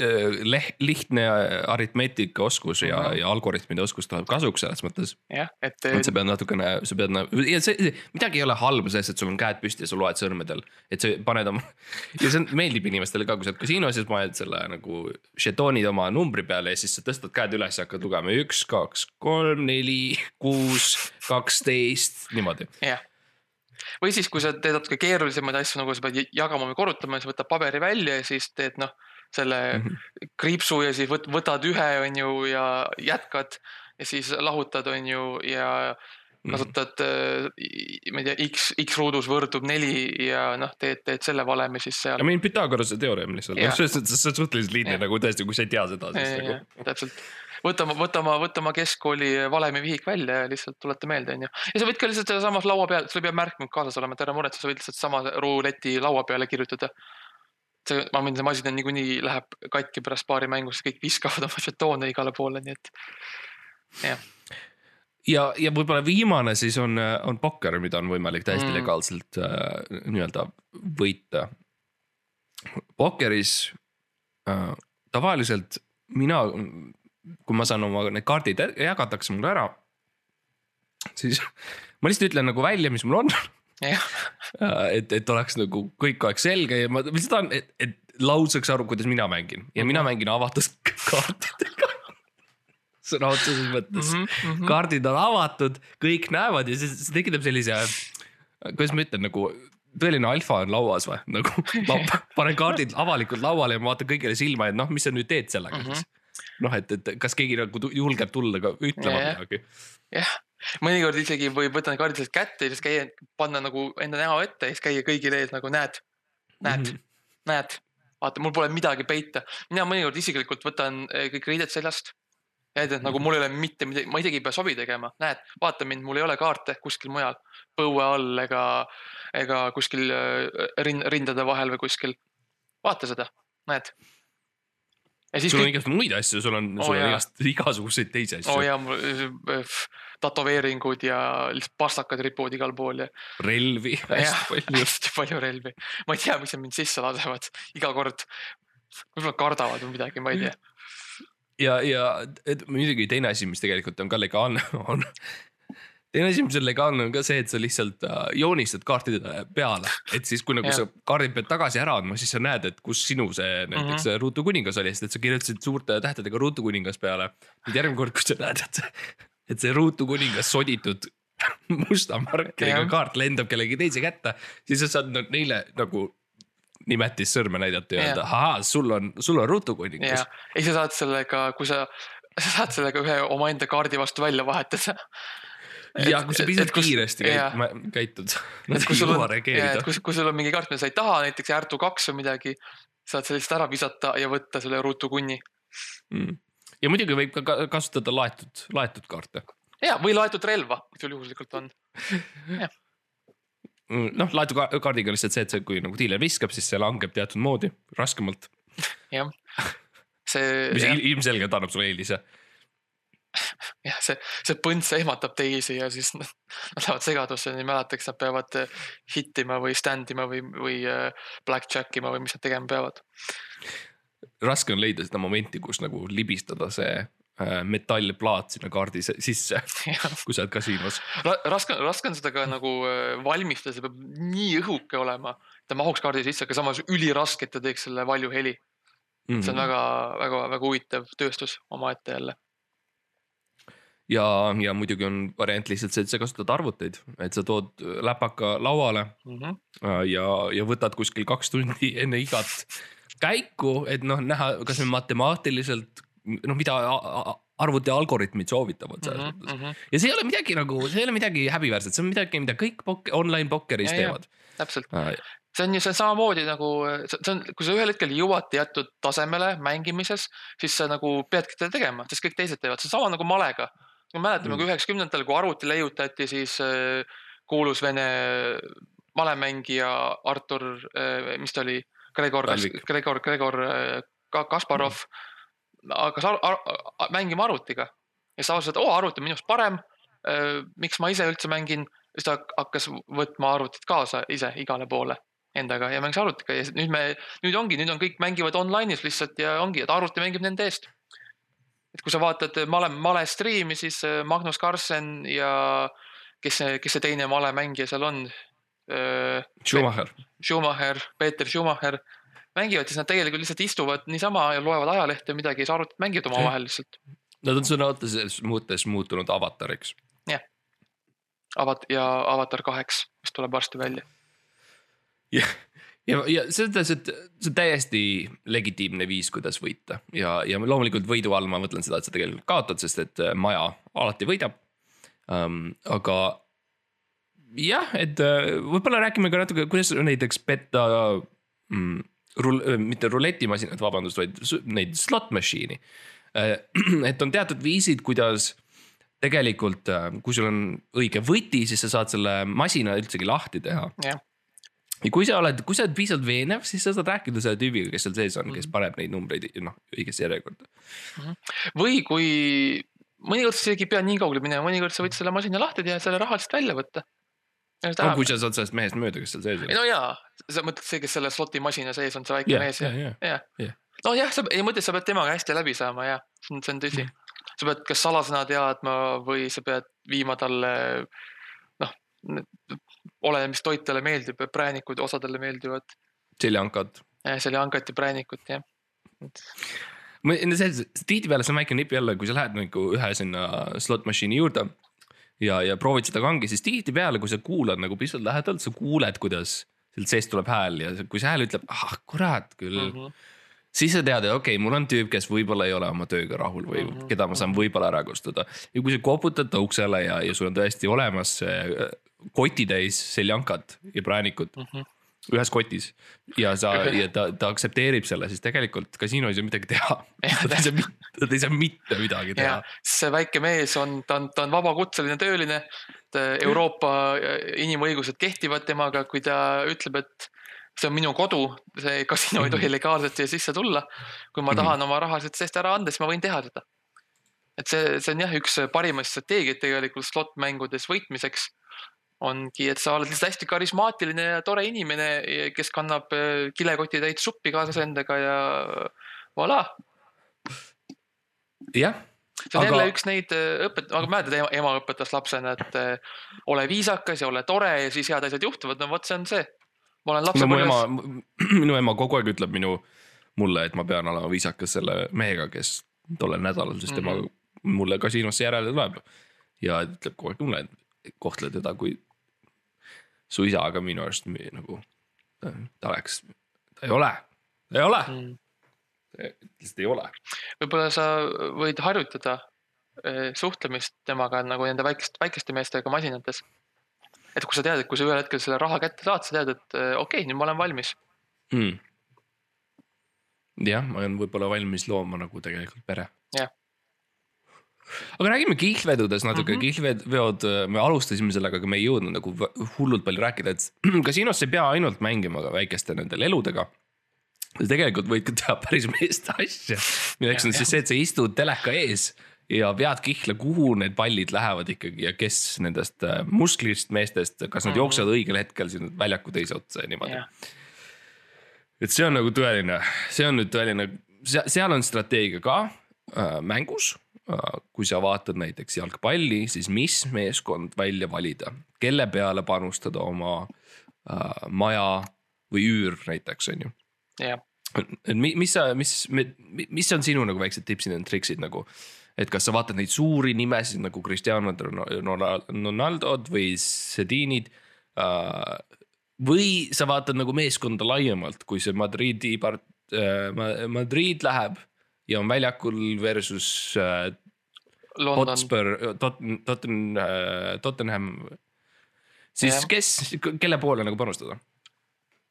leh- lihtne aritmeetikaoskus ja mm, -hmm. ja algoritmide oskus tuleb kasuks selles mõttes. jah, et et sa pead natukene, sa pead nagu ja see midagi ei ole halba selles, et sul on käed püsti ja sa loed sõrmedel, et sa paned oma. ja see meeldib inimestele ka, kui sa oled kasiinos, siis paned selle nagu žetoonid oma numbri peale ja siis sa tõstad käed üles ja hakkad lugema üks, kaks, kolm, neli, kuus, kaksteist, niimoodi. jah. Või siis, kui sa teed natuke keerulisemaid asju, nagu sa pead jagama või korrutama, siis võtad paberi välja ja siis teed noh, selle Mhm. kriipsu ja siis võt-, võtad ühe, on ju, ja jätkad ja siis lahutad, on ju, ja Mhm. kasutad, ma ei tea, X, X ruudus võrdub neli ja noh, teed, teed selle valemi siis seal I. mean Pythagorase teoreem lihtsalt, noh see on suhteliselt lihtne nagu tõesti, kui sa ei tea seda, siis nagu. täpselt, võtame, võtame, võtame keskkooli valemi vihik välja ja lihtsalt tuleta meelde, onju. ja sa võid ka lihtsalt sealsamas laua peal, sul ei pea märkmik kaasas olema, et ära muretse, sa võid lihtsalt sama ruleti laua peale kirjutada. see, ma arvan, see masin on niikuinii läheb katki pärast paari mängu, sest kõik viskavad oma žetoone igale poole, nii et ja, ja võib-olla viimane siis on, on pokker, mida on võimalik täiesti mm. legaalselt äh, nii-öelda võita. Pokkeris äh, tavaliselt mina, kui ma saan oma need kaardid, jagatakse mulle ära, siis ma lihtsalt ütlen nagu välja, mis mul on. et, et oleks nagu kõik oleks selge ja ma lihtsalt tahan, et, et laud saaks aru, kuidas mina mängin ja mina mängin avatud kaartidega. sõna otseses mõttes mm. -hmm. kaardid on avatud, kõik näevad ja see, see tekitab sellise, kuidas ma ütlen, nagu tõeline alfa on lauas või, nagu ma panen kaardid avalikult lauale ja ma vaatan kõigile silma, et noh, mis sa nüüd teed sellega Mhm. mm -hmm. noh, et, et kas keegi nagu julgeb tulla ka ütlema Jah. midagi. jah. mõnikord isegi võib võtta need kaardid kätte ja siis käia, panna nagu enda näo ette ja siis käia kõigile ees nagu näed, näed mm, Mhm. -hmm. näed, vaata, mul pole midagi peita. mina mõnikord isiklikult võtan eh, kõik riided seljast. näidan, et nagu mul ei ole mitte midagi, ma isegi ei pea sobi tegema, näed, vaata mind, mul ei ole kaarte kuskil mujal, põue all ega, ega kuskil eh, rin-, rindade vahel või kuskil. vaata seda, näed. Ja siis sul on kõik, igasuguseid muid asju, sul on Oo sul on igast, igasuguseid teisi asju oo oh, jaa, mul eh, tätoveeringud ja lihtsalt pastakad ripuvad igal pool ja relvi hästi, palju. hästi palju relvi. ma ei tea, miks nad mind sisse lasevad iga kord. võib-olla kardavad või midagi, ma ei tea. ja, ja et muidugi teine asi, mis tegelikult on ka legaalne, on. Teine asi, mis on legaalne, on ka see, et sa lihtsalt äh, joonistad kaartide peale, et siis, kui nagu Jah. sa kaardid pead tagasi ära andma, siis sa näed, et kus sinu see näiteks mm -hmm. Ruutu kuningas oli, sest et sa kirjutasid suurte tähtedega Ruutu kuningas peale. nüüd järgmine kord, kui sa näed, et see, et see Ruutu kuningas soditud musta markeriga Jah. kaart lendab kellegi teise kätte, siis sa saad no- neile nagu nimetissõrme näidata ja öelda, ahaa, sul on, sul on Ruutu ja kuningas. ja siis sa saad sellega, kui sa, sa saad sellega ühe omaenda kaardi vastu välja vahetada. Ja kui sa piisavalt kiiresti jah. käid, ma- käitud, nad ei jõua, reageerida. kui, kui sul on mingi kaart, mida sa ei taha, näiteks Ärtu kaks või midagi, saad selle lihtsalt ära visata ja võtta selle Ruutu kunni. Mm. ja muidugi võib ka ka kasutada laetud, laetud kaarte. ja, või laetud relva, kui sul juhuslikult on. noh, laetud ka- kaardiga on lihtsalt see, et see, kui nagu diiler viskab, siis see langeb teatud moodi raskemalt, jah, see, mis jah, il- ilmselgelt annab sulle eelise. jah, see, see põnts ehmatab teisi ja siis nad nad lähevad segadusse, ei mäleta, kas nad peavad eh, hittima või stand ima või, või eh, blackjack ima või mis nad tegema peavad. raske on leida seda momenti, kus nagu libistada see äh, metallplaat sinna kaardi se- sisse, kui sa oled kasiinos. raske, raske on seda ka nagu valmistada, see peab nii õhuke olema, ta mahuks kaardi sisse, aga samas üliraske, et ta teeks selle valju heli. Mhm. see on väga, väga, väga huvitav tööstus omaette jälle. ja, ja muidugi on variant lihtsalt see, et sa kasutad arvuteid, et sa tood läpaka lauale Mhm. äh, ja, ja võtad kuskil kaks tundi enne igat käiku, et noh, näha, kas see matemaatiliselt noh, mida arvuti algoritmid soovitavad selles Mhm, mõttes. ja see ei ole midagi nagu, see ei ole midagi häbiväärset, see on midagi, mida kõik pok- online pokkeris Ja, teevad. täpselt, Äh, see on ju, see on samamoodi nagu, see on, kui sa ühel hetkel jõuad teatud tasemele mängimises, siis sa nagu peadki seda tegema, sest kõik teised teevad, see on sama nagu malega. Me mäletame, kui üheksakümnendatel, kui arvuti leiutati, siis äh, kuulus vene malemängija Artur, mis ta oli, Gregor Gregor, Gregor äh, Ka- Kasparov. Hakkas ar ar ar mängima arvutiga. Ja siis ta avastas, et oo, arvuti on minust parem. miks ma ise üldse mängin, siis ta hakkas võtma arvutit kaasa ise igale poole endaga ja mängis arvutiga. Ja nüüd me, nüüd ongi, nüüd on kõik mängivad online'is lihtsalt ja ongi, et arvuti mängib nende eest. Et kui sa vaatad male, male striimi, siis äh, Magnus Carlsen ja kes see, kes see teine male mängija seal on? Äh, Schumacher. Schumacher, Peeter Schumacher mängivad, siis nad tegelikult lihtsalt istuvad niisama ja loevad ajalehte ja midagi ja siis arvutid mängivad omavahel lihtsalt. Nad on sõna otseses mõttes muutunud avatariks. Avat- ja Avatar kaheks, mis tuleb varsti välja. ja, ja, ja selles mõttes, et see on täiesti legitiimne viis, kuidas võita ja, ja loomulikult võidu all ma mõtlen seda, et sa tegelikult kaotad, sest et äh, maja alati võidab um,. aga jah, et äh, võib-olla räägime ka natuke, kuidas näiteks petta mm, rul-, mitte ruletimasinat, vabandust, vaid neid slot machine'i. et on teatud viisid, kuidas tegelikult, kui sul on õige võti, siis sa saad selle masina üldsegi lahti teha. jah, ja kui sa oled, kui sa oled piisavalt veenev, siis sa saad rääkida selle tüübiga, kes seal sees on, Mhm. kes paneb neid numbreid noh õigesse järjekorda. või kui mõnikord sa isegi ei pea nii kaugele minema, mõnikord sa võid selle masina lahti teha ja selle raha lihtsalt välja võtta. no kui sa saad sellest mehest mööda, kes seal sees ei on. no jaa, sa mõtled see, kes selle sloti masina sees on, see väike Jah, mees ja, jah, jah. jah Jah. nojah, sa ei mõtle, sa pead temaga hästi läbi saama ja see on, see on tõsi. sa pead kas salasõna teadma või sa pead viima talle noh, oleneb, mis toit talle meeldib, präänikud osadele meeldivad, seljankad. seljaankat ja präänikut jah. ma, see, tihtipeale see on väike nipp jälle, kui sa lähed nagu ühe sinna slot machine'i juurde. ja, ja proovid seda kangi, siis tihtipeale, kui sa kuulad nagu pisut lähedalt, sa kuuled, kuidas sealt seest tuleb hääl ja kui see hääl ütleb, ah kurat küll mm. Mhm. siis sa tead, et okei okay,, mul on tüüp, kes võib-olla ei ole oma tööga rahul või mm. -hmm. keda ma saan võib-olla ära kasutada. ja kui sa koputad ta uksele ja, ja sul on tõesti olemas see kotitäis seljankat ja präänikut mm Mhm. -hmm. ühes kotis. ja sa ja ta, ta aktsepteerib selle, siis tegelikult kasiino ei saa midagi teha. Nad ei saa, nad ei saa mitte midagi teha see väike mees on, ta on, ta on vabakutseline tööline. Euroopa inimõigused kehtivad temaga, kui ta ütleb, et see on minu kodu, see kasiino ei tohi legaalselt siia sisse tulla. kui ma tahan oma raha siit seest ära anda, siis ma võin teha seda. et see, see on jah, üks parimaid strateegiaid tegelikult slot mängudes võitmiseks. Ongi, et sa oled lihtsalt hästi karismaatiline ja tore inimene, kes kannab eh, kilekotitäit suppi kaasas endaga ja voilà jah, see on Aga- jälle üks neid äh, õpet-, aga mäletad, ema, õpetas lapsena, et äh, ole viisakas ja ole tore ja siis head asjad juhtuvad, no vot, see on see. ma olen no mu ema lapsepõlves,, minu ema kogu aeg ütleb minu, mulle, et ma pean olema viisakas selle mehega, kes tollel nädalal siis tema mm. -hmm. mulle kasiinosse järele tuleb. ja ütleb kogu aeg mulle, et kohtle teda kui su isa, aga minu arust nagu ta, oleks, ta ei ole, ta ei ole, mm. lihtsalt ei ole. võib-olla sa võid harjutada äh, suhtlemist temaga nagu nende väikeste, väikeste meestega masinates. et kui sa tead, et kui sa ühel hetkel selle raha kätte saad, sa tead, et äh, okei okay,, nüüd ma olen valmis. mm. jah, ma olen võib-olla valmis looma nagu tegelikult pere. Jah. Aga räägime kihlvedudest natuke mm. -hmm. kihlveod, me alustasime sellega, aga me ei jõudnud nagu hullult palju rääkida, et kasiinos ei pea ainult mängima väikeste nendel eludega. sa tegelikult võid ka teha päris meest asja, milleks on siis see, et sa istud teleka ees ja vead kihla, kuhu need pallid lähevad ikkagi ja kes nendest äh, musklist meestest, kas nad Mhm. jooksevad õigel hetkel sinna väljaku teise otsa ja niimoodi et see on nagu tõeline, see on nüüd tõeline, seal on strateegia ka äh, mängus. Kui sa vaatad näiteks jalgpalli, siis mis meeskond välja valida, kelle peale panustada oma äh, maja või üür näiteks on ju. et mi- mis sa, mis, mis on sinu nagu väiksed tipsid and triksid nagu, et kas sa vaatad neid suuri nimesid nagu Cristiano Ronaldo'd või Sedinid äh, või sa vaatad nagu meeskonda laiemalt, kui see Madridi part- äh,, Madrid läheb ja on väljakul versus äh, Hotspur, Tot-, Totten-, Tottenham. siis Jah. kes, kelle poole nagu panustada?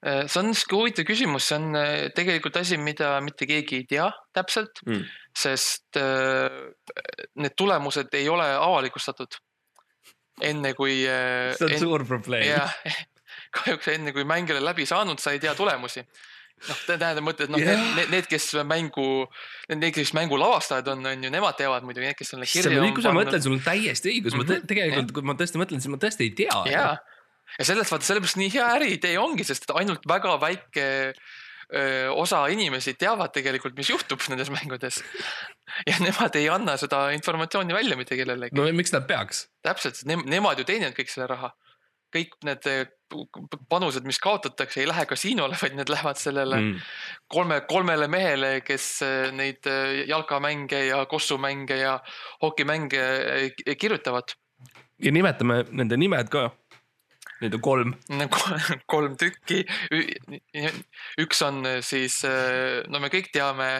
Äh, see on sihuke huvitav küsimus, see on äh, tegelikult asi, mida mitte keegi ei tea täpselt Mm. sest äh, need tulemused ei ole avalikustatud. enne kui äh, see on en- suur probleem. jah, kahjuks enne kui mäng ei ole läbi saanud, sa ei tea tulemusi. noh, tähendab mõte, et noh Jah. need, need, kes mängu, need, kes mängu lavastajad on, on ju, nemad teavad muidugi, need, kes on see kirja on, kui sa mõtled, sul on täiesti õigus, ma Mhm. tegelikult, kui ma tõesti mõtlen, siis ma tõesti ei tea. jaa, ja selles vaata, sellepärast nii hea äriidee ongi, sest ainult väga väike öö, osa inimesi teavad tegelikult, mis juhtub nendes mängudes. ja nemad ei anna seda informatsiooni välja mitte kellelegi. no miks nad peaks? täpselt, ne nemad ju teenivad kõik selle raha. Kõik need panused, mis kaotatakse, ei lähe kasiinole, vaid need lähevad sellele mm. kolme, kolmele mehele, kes neid jalkamänge ja kossumänge ja hokimänge kirjutavad. ja nimetame nende nimed ka Neid on kolm. kolm tükki. üks on siis, no me kõik teame,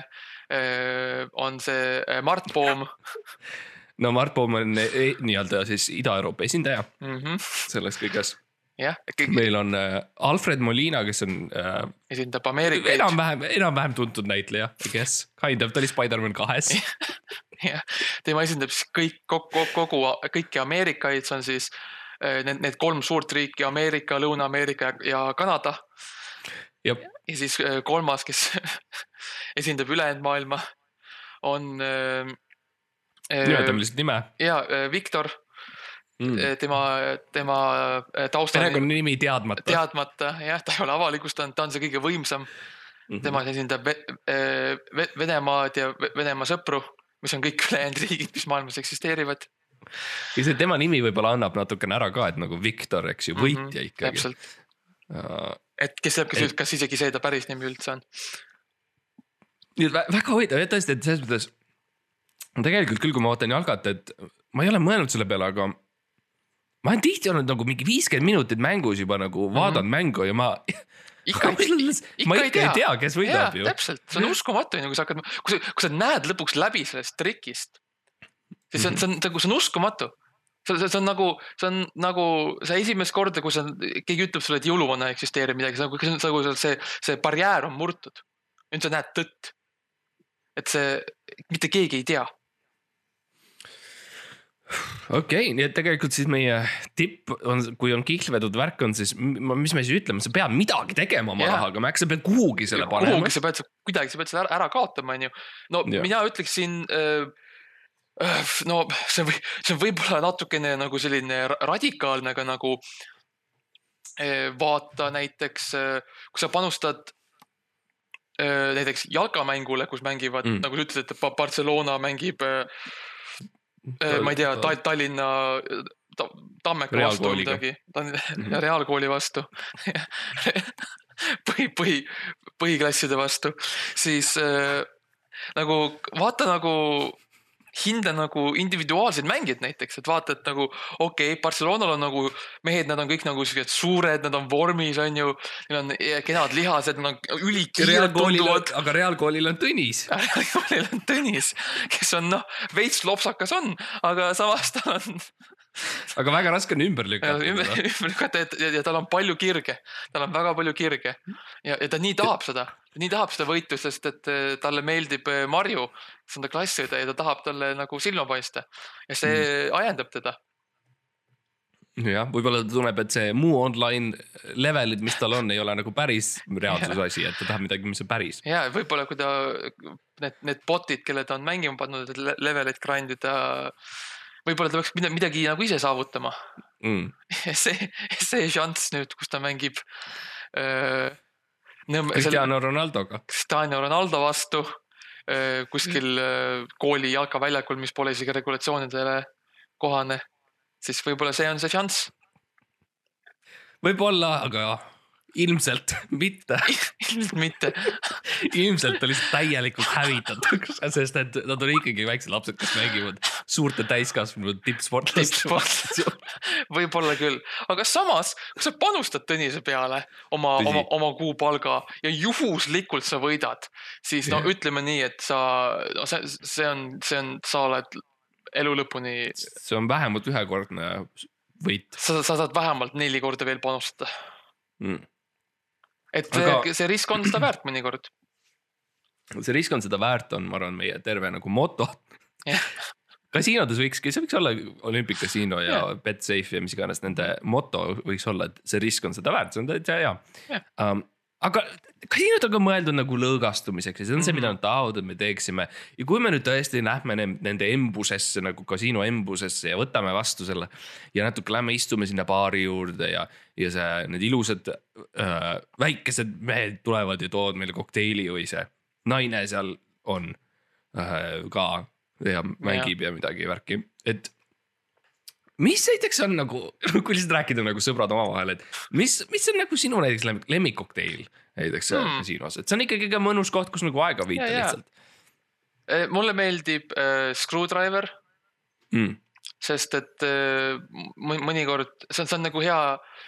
on see Mart Poom. no Mart Poom on e, nii-öelda siis Ida-Euroopa esindaja mm -hmm. selles kõiges jah. meil on äh, Alfred Molina, kes on äh,. esindab Ameerikaid. enam-vähem, enam-vähem tuntud näitleja, I guess, kind of, ta oli Spider-man kahes jah, tema esindab siis kõik, kogu, kogu, kõiki Ameerikaid, see on siis Äh, need, need kolm suurt riiki, Ameerika, Lõuna-Ameerika ja Kanada. ja siis äh, kolmas, kes esindab ülejäänud maailma, on. Äh, nimetame lihtsalt nime. ja Viktor mm.. tema, tema taust on. perekonnanimi teadmata. teadmata jah, ta ei ole avalikustanud, ta on see kõige võimsam mm. -hmm. tema esindab Venemaad ja Venemaa sõpru, mis on kõik ülejäänud riigid, mis maailmas eksisteerivad ja see tema nimi võib-olla annab natukene ära ka, et nagu Viktor, eks ju, võitja mm -hmm, ikkagi. täpselt uh,. et kes teab, kas, kas isegi see ta päris nimi üldse on. nii et väga huvitav jah, tõesti, et selles mõttes. Tegelikult küll, kui ma vaatan jalgat, et ma ei ole mõelnud selle peale, aga. ma olen tihti olnud nagu mingi viiskümmend minutit mängus juba nagu mhm. vaadanud mm -hmm. mängu ja ma ikka, ikka, ma ikka ei tea, tea, kes võidab ju. täpselt, see on uskumatu, kui sa hakkad, kui sa, kui sa näed lõpuks läbi sellest trikist see on, see on nagu, see on uskumatu. see, see, see on nagu, see on nagu see esimest korda, kui sa, keegi ütleb sulle, et jõuluvana eksisteerib midagi, see on nagu, see on nagu see, see barjäär on murtud. nüüd sa näed tõtt. et see, mitte keegi ei tea okei okay,, nii et tegelikult siis meie tipp on, kui on kihlvedud värk on, siis mis me siis ütleme, sa pead midagi tegema oma yeah. rahaga, Max, sa pead kuhugi selle panema. kuhugi sa pead, kuidagi sa pead selle ära, ära kaotama, on ju. no ja. mina ütleksin äh, Äh, no see see on võib-olla natukene nagu selline radikaalne, aga nagu äh, vaata näiteks, äh, kui sa panustad näiteks jalkamängule, kus mängivad mm., nagu sa ütlesid, et Barcelona mängib ma ei tea, Tallinna Tammeka vastu midagi, mhm. reaalkooli vastu. Põhi, põhi, põhiklasside vastu, siis äh, nagu vaata nagu hinda nagu individuaalseid mängijaid näiteks, et vaata, et nagu okei okay,, Barcelonal on nagu mehed, nad on kõik nagu siuksed suured, nad on vormis, on ju. Neil on kenad lihased, nad on ülikiired tunduvad. aga reaalkoolil on Tõnis reaalkoolil on Tõnis, kes on noh, veits lopsakas on, aga samas ta on aga väga raske on ümber lükata. ümber, ümber lükata ja, ja tal on palju kirge, tal on väga palju kirge. Ja, ja ta nii tahab seda, nii tahab seda võitu, sest et eh, talle meeldib eh, Marju, kes on ta klassiõde ja ta tahab talle nagu silma paista. Ja see mm. ajendab teda. Jah, võib-olla ta tunneb, et see muu online levelid, mis tal on, ei ole nagu päris reaalsuse asi, et ta tahab midagi, mis on päris. ja võib-olla, kui ta need, need bot'id, kelle ta on mängima pannud, et levelit grind ida võib-olla ta peaks midagi, midagi nagu ise saavutama mm.. see, see šanss nüüd, kus ta mängib äh,. Cristiano Ronaldoga. Cristiano Ronaldo vastu kuskil kooli jalkaväljakul, mis pole isegi regulatsioonidele kohane, siis võib-olla see on see šanss. võib-olla, aga ilmselt mitte. Ilmselt mitte. Ilmselt on lihtsalt täielikult hävitatud, sest et nad on ikkagi väiksed lapsed, kes mängivad suurte täiskasvanud tippsportlaste võib-olla küll, aga samas, kui sa panustad Tõnise peale oma, oma, oma kuupalga ja juhuslikult sa võidad, siis no ütleme nii, et sa, no see, see on, see on, sa oled elu lõpuni. see on vähemalt ühekordne võit. sa, sa saad vähemalt neli korda veel panustada. Mm et Aga... see risk on seda väärt mõnikord. see risk on seda väärt, on, ma arvan, meie terve nagu moto kasiinodes võikski, see võiks olla Olympic Casino ja yeah. Betsafe ja mis iganes nende moto võiks olla, et see risk on seda väärt, see on täitsa hea yeah.. Um, aga kasiinod on ka mõeldud nagu lõõgastumiseks ja see on see, mida Mhm. nad tahavad, et me teeksime. ja kui me nüüd tõesti lähme ne- nende embusesse nagu kasiino embusesse ja võtame vastu selle. ja natuke lähme istume sinna baari juurde ja, ja see, need ilusad äh, väikesed mehed tulevad ja toovad meile kokteili või see naine seal on äh, ka ja mängib ja, ja midagi värki, et mis näiteks on nagu, kui lihtsalt rääkida nagu sõbrad omavahel, et mis, mis on nagu sinu näiteks lemmik, lemmikkokteil näiteks mm. kasiinos, et see on ikkagi ka mõnus koht, kus nagu aega viita Ja, lihtsalt Eh, mulle meeldib äh, Screwdriver mm.. sest et äh, mõnikord see on, see on nagu hea,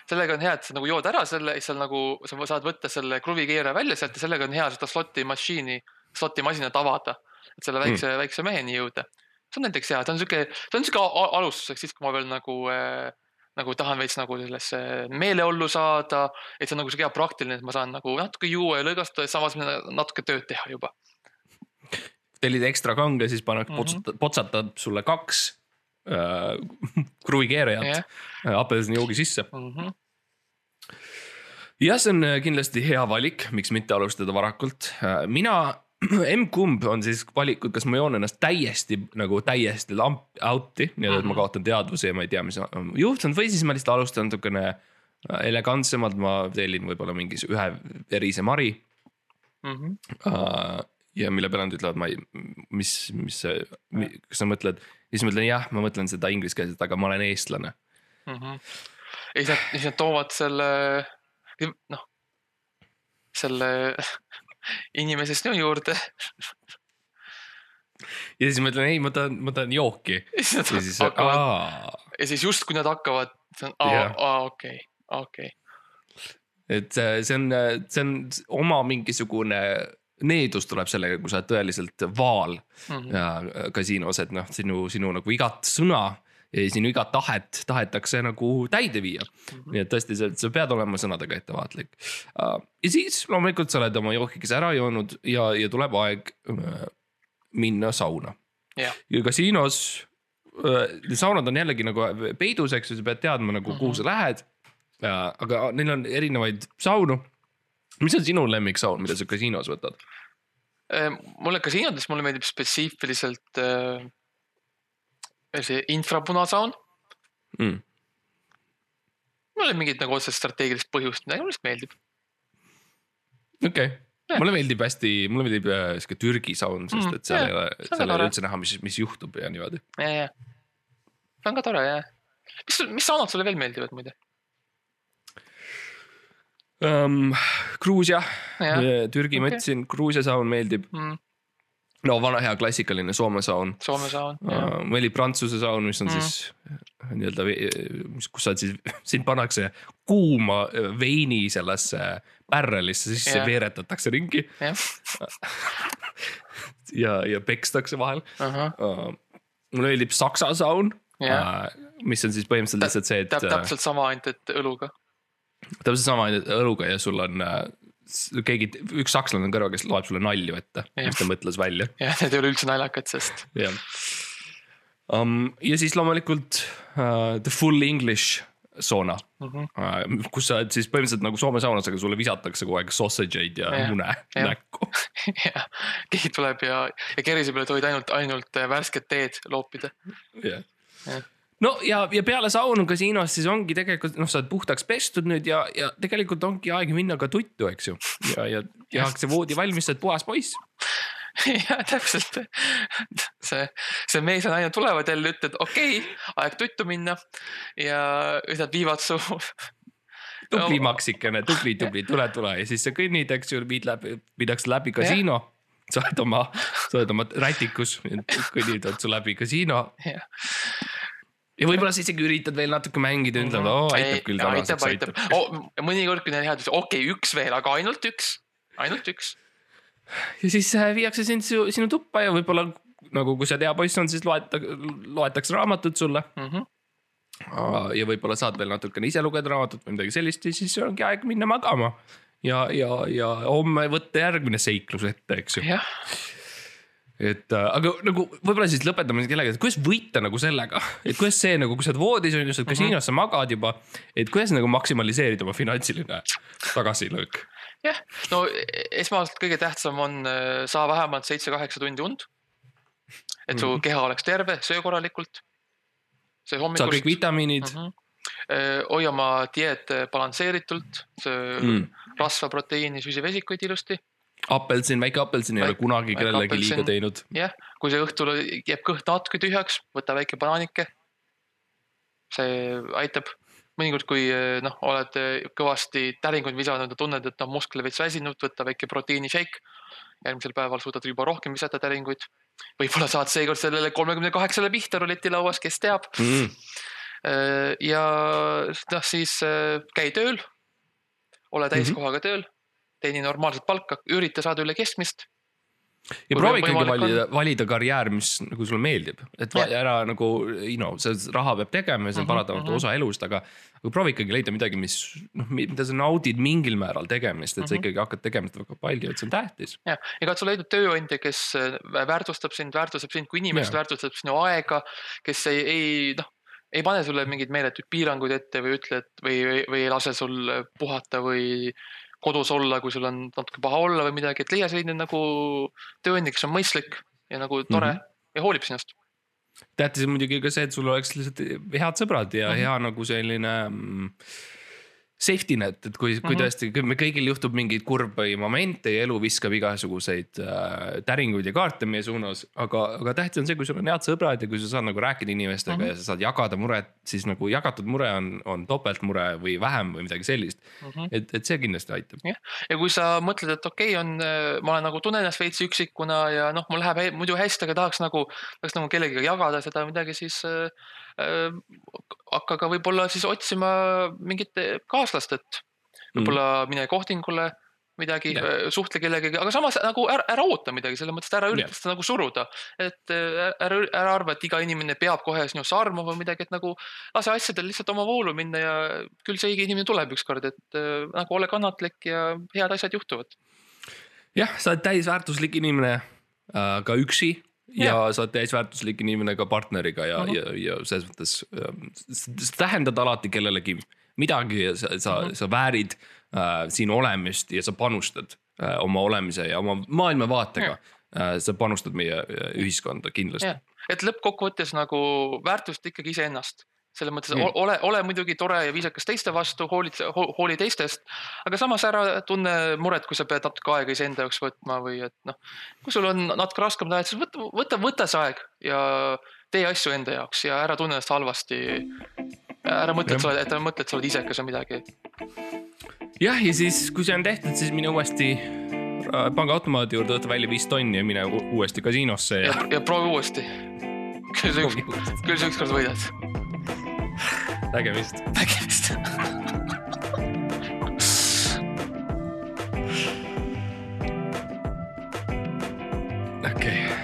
sellega on hea, et sa nagu jood ära selle, siis seal nagu sa saad võtta selle kruvikeeraja välja sealt ja sellega on hea seda slot'i mašiini, slot'i masinat avada, et selle väikse mm., väikse meheni jõuda. See on näiteks hea, see on sihuke, see on sihuke alustuseks siis, kui ma veel nagu äh, nagu tahan veits nagu sellesse meeleollu saada, et see on nagu sihuke hea praktiline, et ma saan nagu natuke juua ja lõõgastuda ja samas natuke tööd teha juba tellid ekstra kange, siis paned mm. -hmm. potsatab sulle kaks äh, kruvikeerajat yeah. apelsinijoogi sisse mm. -hmm. jah, see on äh, kindlasti hea valik, miks mitte alustada varakult. mina, M-kumb on siis valikud, kas ma joon ennast täiesti nagu täiesti lamp out'i, nii et ma Mhm. kaotan teadvuse ja ma ei tea, mis on juhtunud või siis ma lihtsalt alustan natukene äh, elegantsemalt, ma tellin võib-olla mingi ühe verise mari Mm -hmm. uh, ja mille peale nad ütlevad, ma ei, mis, mis see, kas sa mõtled, siis ma ütlen jah, ma mõtlen seda ingliskeelset, aga ma olen eestlane. mm. -hmm. ja siis nad, siis nad toovad selle, noh, selle inimese sinu juurde. ja siis ma ütlen ei, ma tahan, ma tahan jooki. Ja siis nad ja siis, hakkavad ja siis just, kui nad hakkavad, see on, aa okei, okei. et see on, see on oma mingisugune needus tuleb sellega, kui sa oled tõeliselt vaal. Ja äh, kasiinos, et noh, sinu, sinu nagu igat sõna sinu igat tahet tahetakse nagu täide viia mm. -hmm. nii et tõesti, sa, sa pead olema sõnadega ettevaatlik uh,. ja siis loomulikult sa oled oma jookikese ära joonud ja, ja tuleb aeg uh, minna sauna Jah. ja kasiinos uh,, saunad on jällegi nagu peidus, eks ju, sa pead teadma nagu mm, -hmm. kuhu sa lähed uh,. aga neil on erinevaid saunu. mis on sinu lemmiksaun, mida sa kasiinos võtad? mulle kasiinodes, mulle meeldib spetsiifiliselt äh, see infrapunasaun. Mm. mul ei ole mingit nagu otsest strateegilist põhjust, mulle lihtsalt meeldib. okei okay. Jah., mulle meeldib hästi, mulle meeldib äh, sihuke Türgi saun, sest Mm, et seal jah, ei ole, seal ei ole üldse näha, mis, mis juhtub ja niimoodi. ja, ja, see on ka tore jah. mis, mis saunad sulle veel meeldivad muide? um,. Gruusia, Türgi okay. mõtlesin, Gruusia saun meeldib. mm, no vana hea klassikaline Soome saun Soome saun, uh,. meeldib Prantsuse saun, mis on Mm. siis nii-öelda, mis, kus sa oled siis, sind pannakse kuuma veini sellesse pärrelisse, siis Jah. yeah. veeretatakse ringi jah, ja, ja pekstakse vahel ahah, uh,. mulle meeldib Saksa saun jah, uh,, mis on siis põhimõtteliselt lihtsalt see, et täp-, äh, täpselt sama, ainult et õluga. täpselt sama õluga ja sul on äh, keegi, üks sakslane on kõrval, kes loeb sulle nalju ette, mis ta mõtles välja, jah, need ei ole üldse naljakad, sest jah um,. ja siis loomulikult uh, the full english sauna mm -hmm. uh,, kus sa oled siis põhimõtteliselt nagu Soome saunas, aga sulle visatakse kogu aeg sausage eid ja Jah. mune Jah. näkku. jah, keegi tuleb ja, ja kerise peale tohid ainult, ainult äh, värsket teed loopida. jah Jah. No ja, ja peale saunu kasiinos siis ongi tegelikult noh, sa oled puhtaks pestud nüüd ja, ja tegelikult ongi aeg minna ka tuttu, eks ju. ja, ja tehakse voodi valmis, sa oled puhas poiss. jah, täpselt. see, see mees ja naine tulevad jälle, ütlevad okei okay,, aeg tuttu minna ja siis nad viivad su. tubli maksikene, tubli, tubli, tule, tule ja siis sa kõnnid, eks ju, viid läbi, viidakse läbi kasiino. sa oled oma, sa oled oma rätikus, kõnnivad su läbi kasiino. Ja võib-olla sa isegi üritad veel natuke mängida, ütled, oo aitab küll aitab, tänaseks, aitab aitab. oh,. mõnikord, kui neil head, okei okay,, üks veel, aga ainult üks, ainult üks. ja siis äh, viiakse sind su, sinu tuppa ja võib-olla nagu, kui sa hea poiss on, siis loeta-, loetakse raamatut sulle. Mm -hmm. ja võib-olla saad veel natukene ise lugeda raamatut või midagi sellist ja siis ongi aeg minna magama. ja, ja, ja homme võtta järgmine seiklus ette, eks ju. jah, et äh, aga nagu võib-olla siis lõpetame kellega, et kuidas võita nagu sellega, et kuidas see nagu, kui sa oled voodis on ju, sa oled kasiinos, sa magad juba. et kuidas nagu maksimaliseerida oma finantsiline tagasilöök? jah, no esmalt kõige tähtsam on äh, saa vähemalt seitse-kaheksa tundi und. et su Mhm. keha oleks terve, söö korralikult. söö saa kõik hommikust. vitamiinid Mhm. hoia oma dieet balansseeritult, söö mm., rasva, proteiini, süsivesikuid ilusti. apelsin, väike apelsin ei ole kunagi kellelegi liiga teinud. jah, kui see õhtul jääb kõht natuke tühjaks, võta väike banaanike. see aitab, mõnikord, kui eh, noh, oled eh, kõvasti täringuid visanud ja tunned, et noh, muskel veits väsinud, võta väike proteiinishake. järgmisel päeval suudad juba rohkem visata täringuid. võib-olla saad seekord sellele kolmekümne kaheksale pihta ruletilauas, kes teab. Mm. ja noh, siis käi tööl, ole täiskohaga tööl, teeni normaalset palka, ürita saada üle keskmist ja proovi ikkagi valida, valida karjäär, mis nagu sulle meeldib, et Jah. ära nagu, you know, see raha peab tegema ja see on Mhm, paratamatu mhm. osa elust, aga. aga proovi ikkagi leida midagi, mis noh, mida sa naudid mingil määral tegemist, et sa Mhm. ikkagi hakkad tegema seda väga palju, et see on tähtis. ja, ja katsu leida tööandja, kes äh, väärtustab sind, väärtustab sind kui inimest, väärtustab sinu aega, kes ei, ei noh, ei pane sulle mingeid meeletuid piiranguid ette või ütle, et või, või, ei lase sul puhata või kodus olla, kui sul on natuke paha olla või midagi, et leia selline nagu tööandja, kes on mõistlik ja nagu tore mm. -hmm. ja hoolib sinust. tähtis on muidugi ka see, et sul oleks lihtsalt head sõbrad ja mm. -hmm. hea nagu selline mm, safety net, et kui, kui Mhm. tõesti, me kõigil juhtub mingeid kurbi momente ja elu viskab igasuguseid äh, täringuid ja kaarte meie suunas, aga, aga tähtis on see, kui sul on head sõbrad ja kui sa saad nagu rääkida inimestega mm Mhm. ja sa saad jagada muret, siis nagu jagatud mure on, on topeltmure või vähem või midagi sellist. et, et see kindlasti aitab. ja kui sa mõtled, et okei okay,, on, ma olen nagu tunnen ennast veits üksikuna ja noh, mul läheb muidu hästi, aga tahaks nagu, tahaks nagu kellegagi jagada seda midagi, siis äh, äh, hakka ka võib-olla siis otsima mingit kaaslast, et võib-olla mine kohtingule midagi Jah., suhtle kellegagi, aga samas nagu ära, ära oota midagi, selles mõttes, et ära ürita Jah. seda nagu suruda. et äh, ära, ära arva, et iga inimene peab kohe sinusse armuma või midagi, et nagu lase asjadel lihtsalt oma voolu minna ja küll see inimene tuleb ükskord, et äh, nagu ole kannatlik ja head asjad juhtuvad. jah, sa oled täisväärtuslik inimene äh, ka üksi ja, sa oled täisväärtuslik inimene ka partneriga ja Mhm. -huh. ja, ja selles mõttes äh, sa tähendad alati kellelegi midagi ja sa, sa Mhm. -huh. sa väärid äh, sinu olemist ja sa panustad äh, oma olemise ja oma maailmavaatega äh,. sa panustad meie äh, ühiskonda kindlasti et lõppkokkuvõttes nagu väärtusta ikkagi iseennast selles mõttes Mm. ole, ole muidugi tore ja viisakas teiste vastu, hoolitse ho,, hooli teistest, aga samas ära tunne muret, kui sa pead natuke aega iseenda jaoks võtma või et noh, kui sul on natuke raskem teha, siis võta, võta, võta see aeg ja tee asju enda jaoks ja ära tunne ennast halvasti. ära mõtle, et sa oled, et ära mõtle, et sa oled isekas või midagi. jah, ja siis, kui see on tehtud, siis mine uuesti äh, pangaautomaadi juurde, võta välja viis tonni ja mine uuesti kasiinosse ja, ja, ja proovi uuesti. küll sa üks, küll sa ükskord võidad. nägemist. nägemist. okei okay..